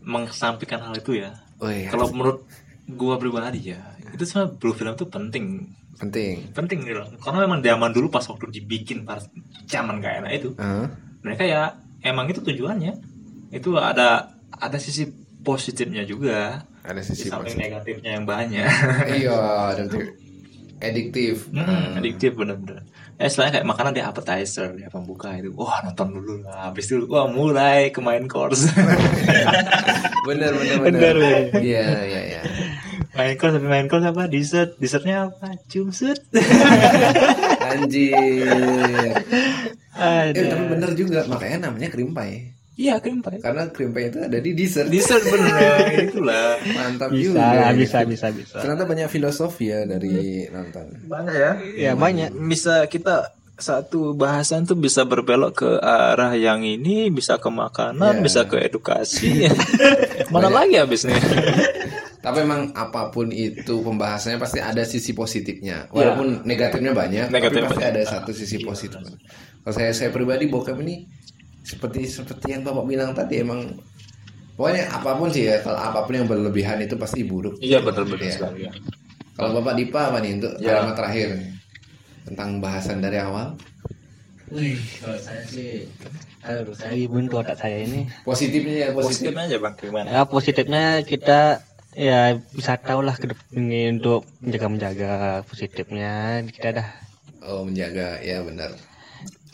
mengesampingkan hal itu ya. oh iya Kalau menurut gua pribadi ya, itu sebenarnya blue film itu penting. penting Penting gitu. Karena memang zaman dulu pas waktu dibikin pas zaman gak enak itu, Hah? mereka ya emang itu tujuannya. Itu ada ada sisi positifnya juga. ada sisi positif negatifnya yang banyak. iya ada tuh ediktif Hmm, adiktif bener-bener. Ya istilahnya kayak makanan dia appetizer, dia pembuka itu. Wah nonton dulu lah. Habis itu wah mulai ke main course. bener bener Bener, iya iya iya main course tapi main course apa? Dessert. Dessertnya apa? Cumsut. anjir eh tapi bener juga makanya namanya krimpai Iya krim pie. karena krimpai itu ada di dessert Dessert bener ya, itulah. mantap bisa juga bisa bisa bisa ternyata banyak filosofi ya dari nonton Banyak ya. ya banyak Bisa kita satu bahasan tuh bisa berbelok ke arah yang ini, bisa ke makanan, Iya. bisa ke edukasi. Mana lagi habisnya? tapi emang apa pun itu pembahasannya pasti ada sisi positifnya walaupun negatifnya banyak Negatifnya tapi pasti banyak. ada satu sisi positif kalau saya saya pribadi bokep ini seperti seperti yang bapak bilang tadi emang pokoknya apa pun sih ya kalau apa pun yang berlebihan itu pasti buruk. Iya betul-betul Iya. sekali ya. kalau bapak Dipa apa nih untuk Ya. kalimat terakhir tentang bahasan dari awal? Wih, kalau saya sih aduh saya buntu otak saya ini. Positifnya ya positif. Positifnya aja bang, gimana? ya positifnya kita ya bisa tahu lah ke depan ini untuk menjaga menjaga positifnya. Kita dah. Oh menjaga. Ya benar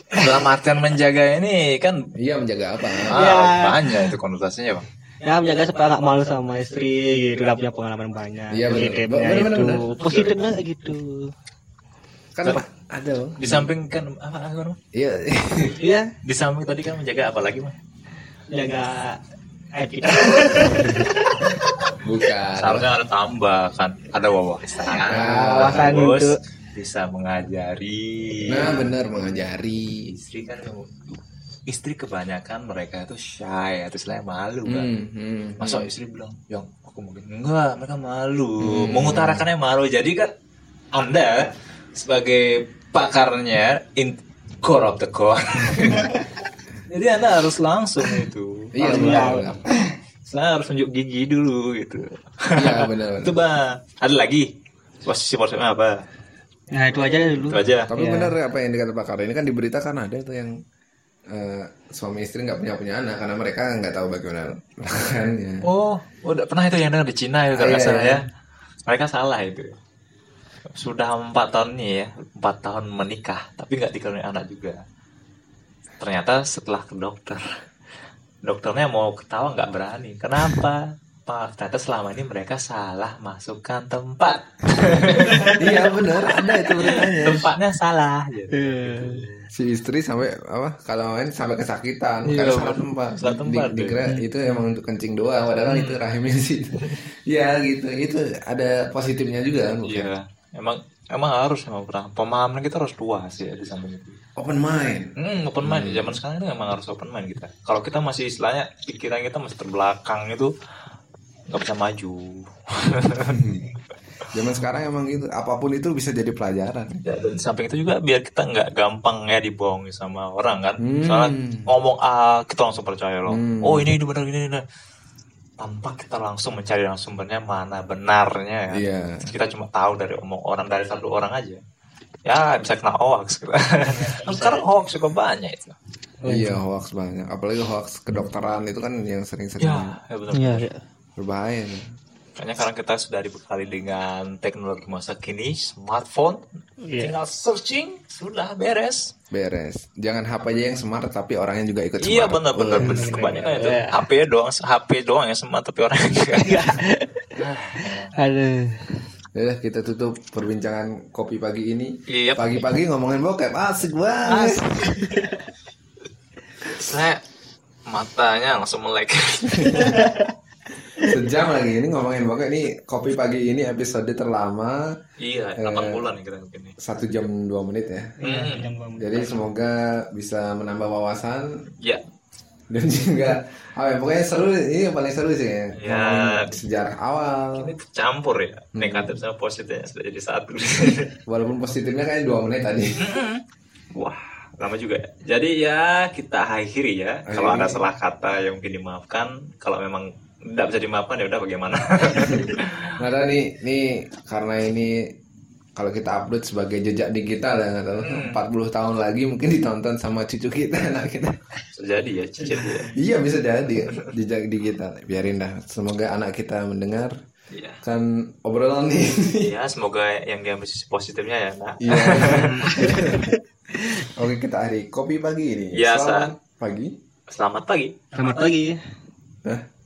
Dalam artian menjaga ini kan iya menjaga apa ah, banyak itu konotasinya bang. ya menjaga supaya nggak malu sama istri gitu udah punya pengalaman banyak Iya, benar. positifnya benar, itu benar. positifnya kayak gitu kan ada Bang. Di samping kan apa apa iya iya Di samping tadi kan menjaga apa lagi bang? jaga etika Bukan. Seharusnya ada tambah kan, ada wawasan. wawasan Terus untuk- bisa mengajari. Nah, benar mengajari. istri kan istri kebanyakan mereka itu shy atau istilahnya malu kan. Hmm, hmm, Masa istri bilang, yang aku mungkin enggak, mereka malu, mengutarakannya malu. Jadi kan Anda sebagai pakarnya in core of the core. Jadi Anda harus langsung itu. Iya, benar. Saya harus tunjuk gigi dulu gitu. Iya, benar. itu bang. Ada lagi posisi posisinya apa? Nah itu aja dulu. Itu aja. Tapi Iya. benar apa yang dikata Pak Karno ini kan di berita kan ada itu yang eh, suami istri nggak punya punya anak karena mereka nggak tahu bagaimana kan ya. Oh, udah pernah itu yang dengar di Cina itu kalau Ah, iya, salah iya. ya. Mereka salah itu. Sudah empat tahun nih ya, empat tahun menikah, tapi nggak dikaruniai anak juga. Ternyata setelah ke dokter, dokternya mau ketawa nggak berani. Kenapa? Pak, ternyata selama ini mereka salah masukkan tempat. iya benar ada itu beritanya. Tempatnya salah. Gitu. Si istri sampai apa kalau main sampai kesakitan Iya, karena salah tempat. salah tempat, Di- dikira itu emang untuk kencing doang padahal itu rahimnya sih. Iya gitu. Itu ada positifnya juga kan. Iya, emang emang harus emang pernah pemahaman kita harus luas ya di samping itu. Open mind. Hmm, open mind. Zaman sekarang itu emang harus open mind kita. Kalau kita masih istilahnya pikiran kita masih terbelakang itu nggak bisa maju. Zaman sekarang emang gitu. Apa pun itu bisa jadi pelajaran. ya, dan di samping itu juga biar kita nggak gampang ya dibohongi sama orang kan. Hmm. Soalnya ngomong A kita langsung percaya loh. Hmm. Oh ini ini benar ini ini. Tanpa kita langsung mencari yang sumbernya mana benarnya ya. Iya. Kita cuma tahu dari omong orang dari satu orang aja. Ya bisa kena hoax. Kan sekarang hoax juga banyak itu. Iya hoax banyak. Apalagi hoax kedokteran itu kan yang sering-sering Ya, ya betul. Iya. iya. Berbahaya. nih. Makanya sekarang kita sudah dibekali dengan teknologi masa kini, smartphone, Iya. tinggal searching, sudah beres. Beres. Jangan HP aja yang smart tapi orangnya juga ikut smart. Iya benar-benar Wah. benar kebanyakan itu. Iya. HP doang, HP doang yang smart tapi orang enggak. Aduh. Yaudah kita tutup perbincangan kopi pagi ini. Iya. Pagi-pagi ngomongin bokep asik banget. Saya matanya langsung melek. Sejam lagi ini ngomongin bokep ini kopi pagi ini episode terlama iya, Eh. 8 bulan nih kita begini. satu jam dua menit ya. Hmm. Jadi semoga bisa menambah wawasan Ya, dan juga apa ya, pokoknya seru ini yang paling seru sih ya. Ya. Ngomongin sejarah awal. ini campur ya, negatif sama positifnya sudah jadi satu. Walaupun positifnya kayak dua menit tadi. Wah, lama juga ya. Jadi ya kita akhiri ya. Kalau ada salah kata yang mungkin dimaafkan, kalau memang tidak bisa dimaafkan ya udah bagaimana. Nggak tahu nih, nih karena ini kalau kita upload sebagai jejak digital ya nggak tahu 40 tahun lagi mungkin ditonton sama cucu kita anak kita. Bisa jadi ya, cicit ya. iya bisa jadi jejak digital. Biarin dah. Semoga anak kita mendengar Iya. kan obrolan ini. Ya, semoga yang diambil sisi positifnya ya. Nah, Iya. Oke kita hari kopi pagi ini. Iya, Selamat pagi. selamat pagi. Selamat pagi. Hah?